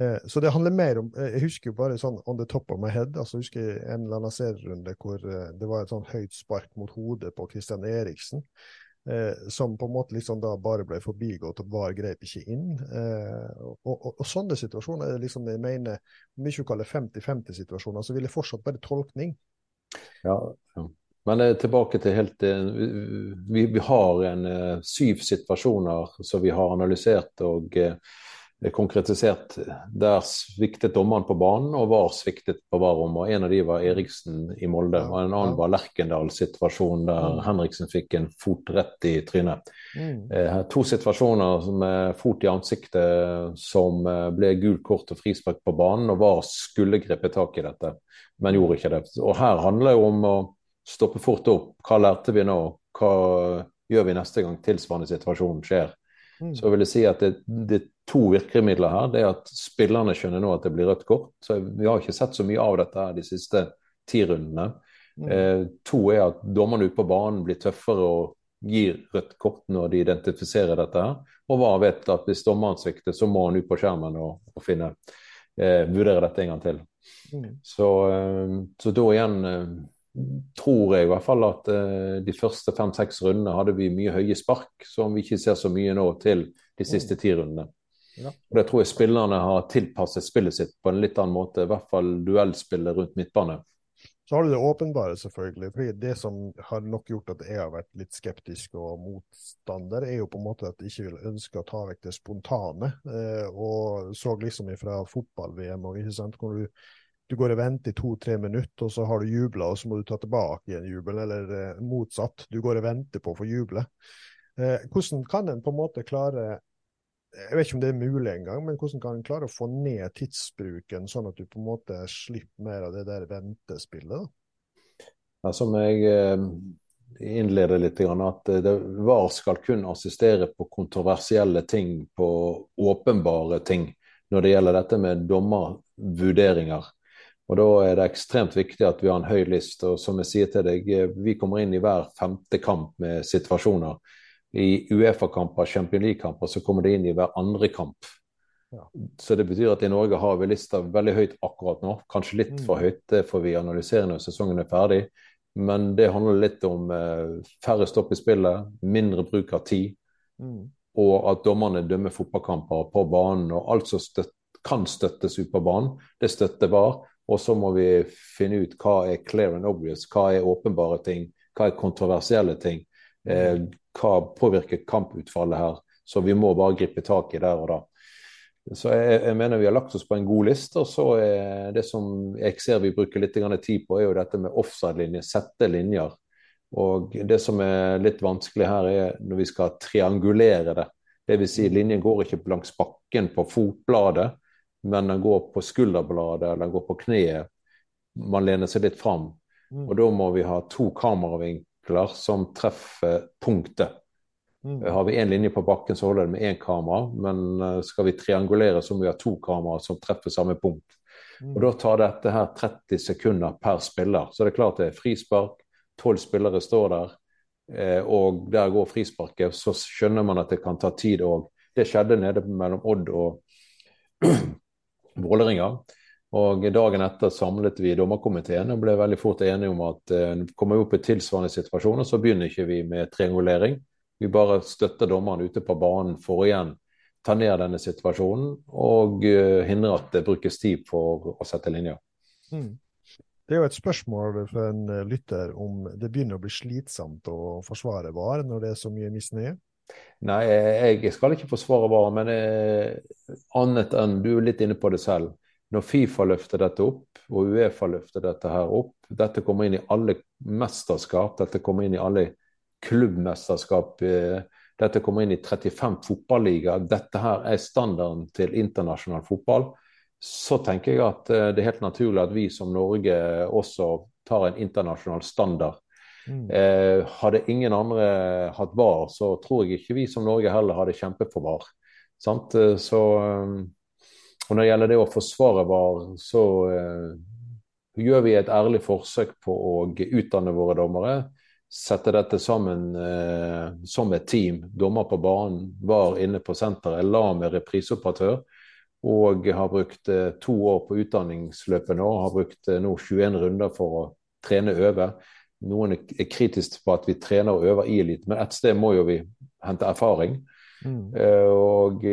Eh, så det handler mer om eh, Jeg husker jo bare sånn on the top of my head. altså Jeg husker en eller annen serierunde hvor det var et sånn høyt spark mot hodet på Christian Eriksen eh, som på en måte liksom da bare ble forbigått, og VAR grep ikke inn. Eh, og, og, og, sånne situasjoner er liksom jeg mener, om ikke kaller 50-50-situasjoner, så vil jeg fortsatt bare tolkning. Ja. Men eh, tilbake til helt eh, vi, vi, har en eh, syv situasjoner som vi har analysert og eh, konkretisert. Der sviktet dommeren på banen, og VAR sviktet på VAR-rom. og En av de var Eriksen i Molde, og en annen var Lerkendal-situasjonen der mm. Henriksen fikk en fot rett i trynet. Mm. Eh, to situasjoner med fot i ansiktet som eh, ble gult kort og frispark på banen, og VAR skulle gripe tak i dette, men gjorde ikke det. Og Her handler det om å stoppe fort opp. Hva lærte vi nå? Hva gjør vi neste gang tilsvarende situasjon skjer? Mm. Så vil jeg si at det, det, to virkemidler her. Det er at spillerne skjønner nå at det blir rødt kort. Så Vi har ikke sett så mye av dette her de siste ti rundene. Mm. Eh, to er at dommerne ute på banen blir tøffere og gir rødt kort når de identifiserer dette. her. Og hva vet at hvis dommeren svikter, så må han ut på skjermen og, og finne, eh, vurdere dette en gang til. Mm. Så, eh, så, da igjen eh, tror jeg i hvert fall at uh, de første fem-seks rundene hadde vi mye høye spark, som vi ikke ser så mye nå til de siste ti rundene. Ja. Og Det tror jeg spillerne har tilpasset spillet sitt på en litt annen måte, i hvert fall duellspillet rundt midtbane. Så har du det åpenbare, selvfølgelig. fordi Det som har nok gjort at jeg har vært litt skeptisk og motstander, er jo på en måte at jeg ikke vil ønske å ta vekk det spontane. Eh, og så liksom fra fotball-VM og ikke sant, hvor du du går og venter i to-tre minutter, og så har du jubla, og så må du ta tilbake igjen jubel, eller eh, motsatt. Du går og venter på å få juble. Eh, hvordan kan en på en måte klare jeg vet ikke om det er mulig engang, men hvordan kan en klare å få ned tidsbruken, sånn at du på en måte slipper mer av det der ventespillet? Ja, som jeg eh, innleder litt, at det, VAR skal kun assistere på kontroversielle ting, på åpenbare ting, når det gjelder dette med dommervurderinger. Og Da er det ekstremt viktig at vi har en høy list. og som jeg sier til deg, eh, Vi kommer inn i hver femte kamp med situasjoner. I Uefa-kamper, Champions League-kamper, så kommer det inn i hver andre kamp. Ja. Så det betyr at i Norge har vi lista veldig høyt akkurat nå. Kanskje litt mm. for høyt, det får vi analysere når sesongen er ferdig. Men det handler litt om eh, færre stopp i spillet, mindre bruk av tid. Mm. Og at dommerne dømmer fotballkamper på banen. Og alt som støt, kan støttes ut på banen, det støtter VAR. Og så må vi finne ut hva er clear and obvious, hva er åpenbare ting, hva er kontroversielle ting. Eh, hva påvirker kamputfallet her. Så vi må bare gripe tak i der og da. Så jeg, jeg, mener vi har lagt oss på en god liste. Og så er det som jeg ser vi bruker litt tid på, er jo dette med offside-linjer, sette linjer. Og det som er litt vanskelig her, er når vi skal triangulere det. Dvs. Si, linjen går ikke langs bakken på fotbladet, men den går på skulderbladet eller den går på kneet. Man lener seg litt fram. Mm. Og da må vi ha to kameravinkler som treffer punktet. Mm. Har vi én linje på bakken, så holder det med én kamera. Men eh, skal vi triangulere, så må vi ha to kameraer som treffer samme punkt. Mm. Og Da tar dette her 30 sekunder per spiller. Så det er klart det er frispark. Tolv spillere står der, eh, og der går frisparket. Så skjønner man at det kan ta tid òg. Det skjedde nede mellom Odd og *clears throat* Vålerenga. Og dagen etter samlet vi dommerkomiteen og ble veldig fort enige om at uh, kommer vi opp i tilsvarende situasjoner, så begynner ikke vi med triangulering. Vi bare støtter dommeren ute på banen for å igjen ta ned denne situasjonen og uh, hindre at det brukes tid for å sette linjer. Mm. Det er jo et spørsmål for en lytter om det begynner å bli slitsomt å forsvare VAR når det er så mye misnøye? Nei, jeg skal ikke forsvare VAR, men eh, annet enn du er litt inne på det selv når Fifa løfter dette opp, og Uefa løfter dette her opp Dette kommer inn i alle mesterskap, dette kommer inn i alle klubbmesterskap. Eh, dette kommer inn i 35 fotballigaer. Dette her er standarden til internasjonal fotball. Så tenker jeg at eh, det er helt naturlig at vi som Norge også tar en internasjonal standard. Mm. Eh, hadde ingen andre hatt VAR, så tror jeg ikke vi som Norge heller hadde kjempet for VAR. Sant? Eh, så og når det gjelder det å forsvare VAR, så eh, gjør vi et ærlig forsøk på å utdanne våre dommere. Sette dette sammen eh, som et team. Dommer på banen, VAR inne på senteret, la med repriseoperatør. Og har brukt eh, to år på utdanningsløpet nå. Har brukt nå 21 runder for å trene og øve. Noen er kritisk på at vi trener og øver i litt, men et sted må jo vi hente erfaring. Mm. Eh, og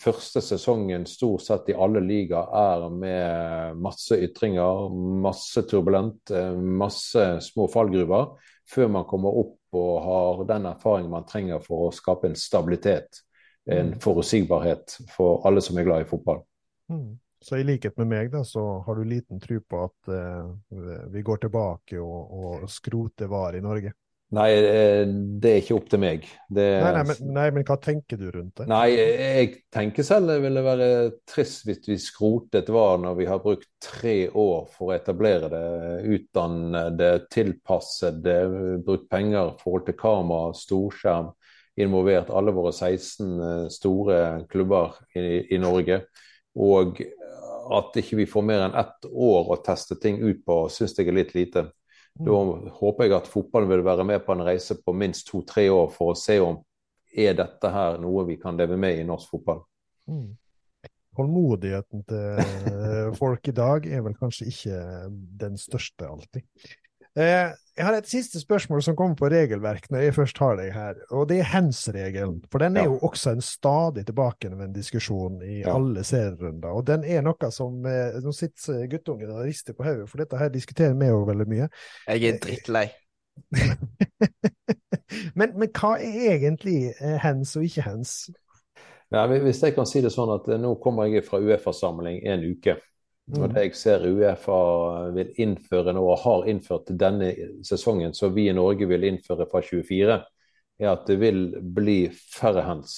første sesongen stort sett i alle ligaer er med masse ytringer, masse turbulent, eh, masse små fallgruver, før man kommer opp og har den erfaringen man trenger for å skape en stabilitet, en mm. forutsigbarhet for alle som er glad i fotball. Mm. Så i likhet med meg, da, så har du liten tro på at uh, vi går tilbake og, og skroter VAR i Norge? Nei, eh, det er ikke opp til meg. Det... Nei, nei, men, nei, men, hva tenker du rundt det? Nei, jeg tenker selv det ville være trist hvis vi skrotet VAR når vi har brukt tre år for å etablere det, utdanne det, tilpasse det, brukt penger i forhold til kamera, storskjerm, involvert alle våre 16 eh, store klubber i, i Norge. Og at ikke vi får mer enn ett år å teste ting ut på, syns jeg er litt lite. Da håper jeg at fotballen vil være med på en reise på minst to-tre år for å se om er dette her noe vi kan leve med i norsk fotball. Mm. Tålmodigheten til *laughs* folk i dag er vel kanskje ikke den største alltid. Eh, jeg har et siste spørsmål som kommer på regelverk når jeg først har deg her, og det er hands-regelen. For den er jo også en stadig tilbakevendende diskusjon i ja. alle serierunder. Og den er noe som eh, Nå sitter guttungen og rister på hodet, for dette her diskuterer vi jo veldig mye. Jeg er drittlei. *laughs* men, men, hva er egentlig eh, hands og ikke hands? Nei, hvis jeg kan si det sånn at Nå kommer jeg fra Uefa-samling en uke. Og mm. det jeg ser Uefa vil innføre nå, og har innført denne sesongen, som vi i Norge vil innføre fra 24, er at det vil bli færre hands.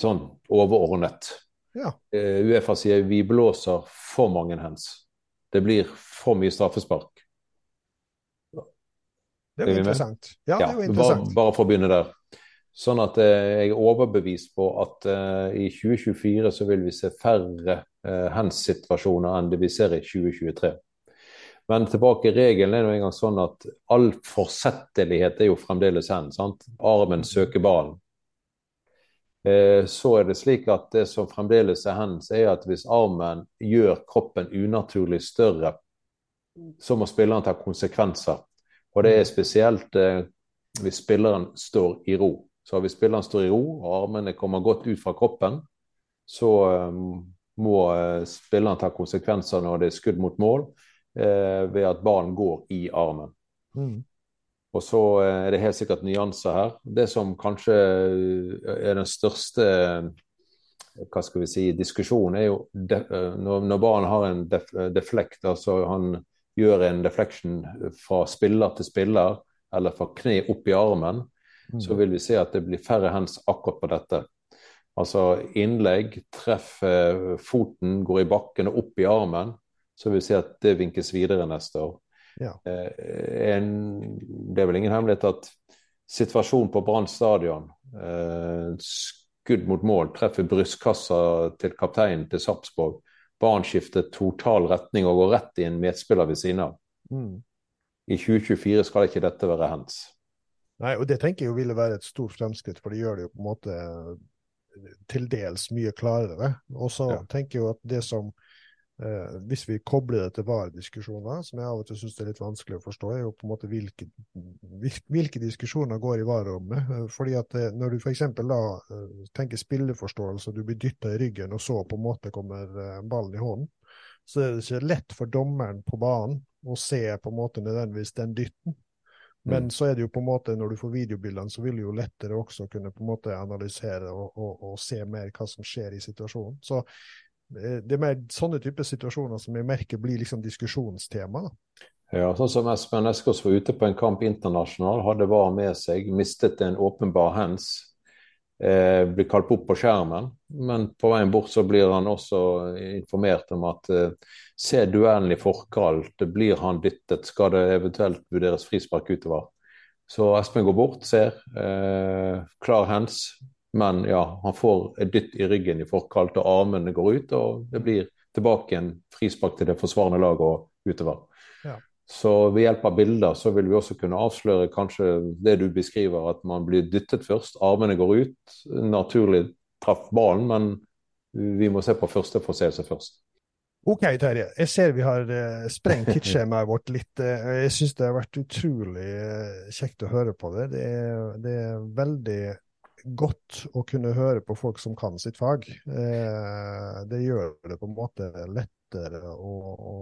Sånn overordnet. Ja. Uh, Uefa sier vi blåser for mange hands. Det blir for mye straffespark. Det er jo interessant. Ja, det er jo interessant. Bare, bare for å begynne der. Sånn at eh, jeg er overbevist på at uh, i 2024 så vil vi se færre eh, hands-situasjoner enn det vi ser i 2023. Men tilbake regelen er jo en gang sånn at all forsettelighet er jo fremdeles hand. sant? Armen søker ballen. Eh, så er det slik at det som fremdeles er hands, er at hvis armen gjør kroppen unaturlig større, så må spilleren ta konsekvenser. Og det er spesielt eh, hvis spilleren står i ro. Så hvis spilleren står i ro og armene kommer godt ut fra kroppen, så um, må uh, spilleren ta konsekvenser når det er skudd mot mål, uh, ved at ballen går i armen. Mm. Og så uh, er det helt sikkert nyanser her. Det som kanskje er den største hva skal vi si, diskusjonen, er jo de, når, når ballen har en def, deflekt, altså han gjør en deflection fra spiller til spiller, eller fra kne opp i armen, Mm. så vil vi se at det blir færre hands akkurat på dette. Altså innlegg, treffer foten, går i bakken og opp i armen, så vil vi se at det vinkes videre neste år. Ja. Eh, en, det er vel ingen hemmelighet at situasjonen på Brann stadion eh, Skudd mot mål, treffer brystkassa til kapteinen til Sarpsborg. Barn skifter total retning og går rett i en medspiller ved siden av. Mm. I 2024 skal ikke dette være hands. Nei, og det tenker jeg jo ville være et stort fremskritt, for det gjør det jo på en måte til dels mye klarere. Og så ja. tenker jeg jo at det som Eh, hvis vi kobler det til VAR-diskusjoner, som jeg av og til syns er litt vanskelig å forstå, er jo på en måte hvilke, hvilke diskusjoner går i VAR-rommet. Eh, fordi at eh, Når du f.eks. da eh, tenker spilleforståelse, du blir dytta i ryggen, og så på en måte kommer ballen i hånden, så er det ikke lett for dommeren på banen å se på en måte nødvendigvis den dytten. Men Mm. så er det jo på en måte, når du får videobildene, så vil du jo lettere også kunne på en måte analysere og, og, og se mer hva som skjer i situasjonen. Så eh, det er mer sånne typer situasjoner som jeg merker blir liksom diskusjonstema. da. Ja, sånn som Espen Eskås var ute på en kamp internasjonal, hadde VAR med seg, mistet en åpenbar hands. Eh, blir kalt opp på skjermen, men på veien bort så blir han også informert om at eh, se duellen i forkant, blir han dyttet, skal det eventuelt vurderes frispark utover. Så Espen går bort, ser, eh, klar hands, men ja, han får et dytt i ryggen i forkant, og armene går ut, og det blir tilbake en frispark til det forsvarende laget og utover. Så ved hjelp av bilder så vil vi også kunne avsløre kanskje det du beskriver, at man blir dyttet først, armene går ut, naturlig traff ballen, men vi må se på første forseelse først. OK, Terje. Jeg ser vi har eh, sprengt *laughs* tidsskjemaet vårt litt. Eh, jeg syns det har vært utrolig eh, kjekt å høre på det. Det er, det er veldig godt å kunne høre på folk som kan sitt fag. Eh, det gjør det på en måte lettere å, å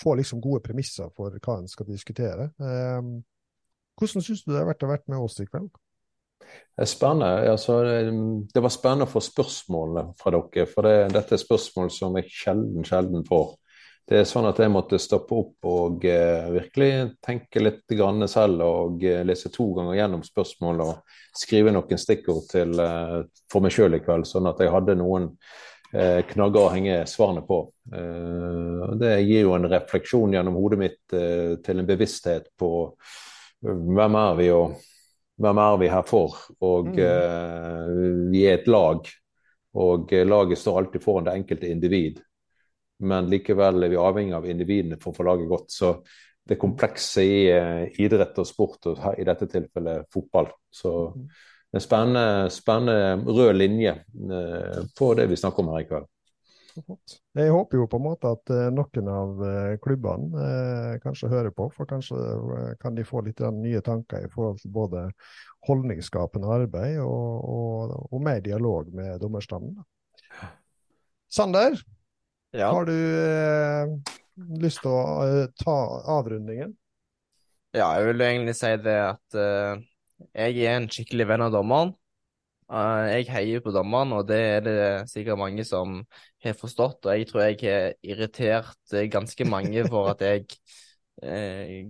få liksom gode premisser for hva en skal diskutere. Eh, hvordan syns du det har vært å være med oss i kveld? Det er spennende. Altså, det var spennende å få spørsmålene fra dere, for det, dette er spørsmål som jeg sjelden, sjelden får. Det er sånn at jeg måtte stoppe opp og eh, virkelig tenke litt selv og eh, lese to ganger gjennom spørsmål og skrive noen stikkord til, eh, for meg sjøl i kveld, sånn at jeg hadde noen knagger å henge svarene på. Eh, det gir jo en refleksjon gjennom hodet mitt eh, til en bevissthet på hvem er vi og hvem er vi her for? Og Mm. eh, vi er et lag, og eh, laget står alltid foran det enkelte individ. Men likevel er vi avhengig av individene for å få laget godt. Så det komplekse i eh, idrett og sport, og i dette tilfellet fotball. Så en spennende, spennende rød linje eh, på det vi snakker om her i kveld. Jeg håper jo på en måte at eh, noen av eh, klubbene kanskje hører på, for kanskje kan de få litt nye tanker i forhold til både holdningsskapende arbeid og, og, og mer dialog med dommerstanden. Sander, Ja. har du eh, lyst til å ta avrundingen? Ja, jeg vil egentlig si det at eh, jeg er en skikkelig venn av dommeren. Eh, jeg heier på dommeren, og det er det sikkert mange som har forstått. Og jeg tror jeg har irritert eh, ganske mange for at jeg eh,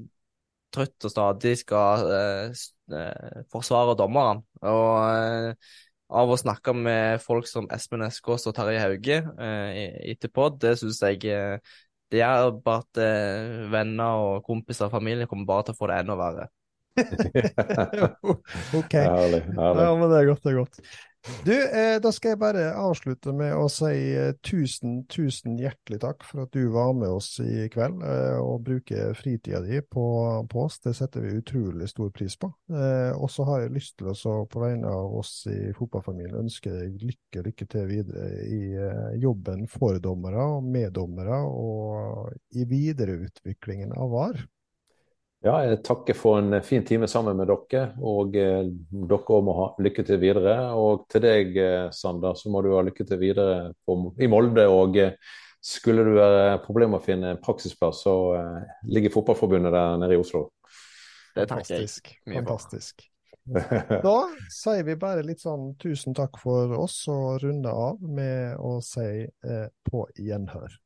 trøtt og stadig skal eh, eh, forsvare dommeren. Og eh, av å snakke med folk som Espen Eskås og Terje Hauge etterpå, det syns jeg det gjør bare at venner og kompiser og familie kommer bare til å få det enda verre. *laughs* OK. Herlig. herlig. Ja, men det er godt, det er godt. Du, eh, da skal jeg bare avslutte med å si eh, tusen, tusen hjertelig takk for at du var med oss i kveld eh, og bruker fritida di på, på oss. Det setter vi utrolig stor pris på. Eh, og så har jeg lyst til å, på vegne av oss i fotballfamilien, ønske deg lykke, lykke til videre i eh, jobben for dommere og meddommere, og i videreutviklingen av VAR. Ja, jeg takker for en fin time sammen med dere, og eh, dere må ha lykke til videre. Og til deg, eh, Sander, så må du ha lykke til videre på, i Molde. Og eh, skulle det være problemer med å finne en praksisplass, så eh, ligger Fotballforbundet der nede i Oslo. Det er jeg Fantastisk. mye. Fantastisk. *laughs* Da sier vi bare litt sånn tusen takk for oss, og runder av med å si eh, på gjenhør.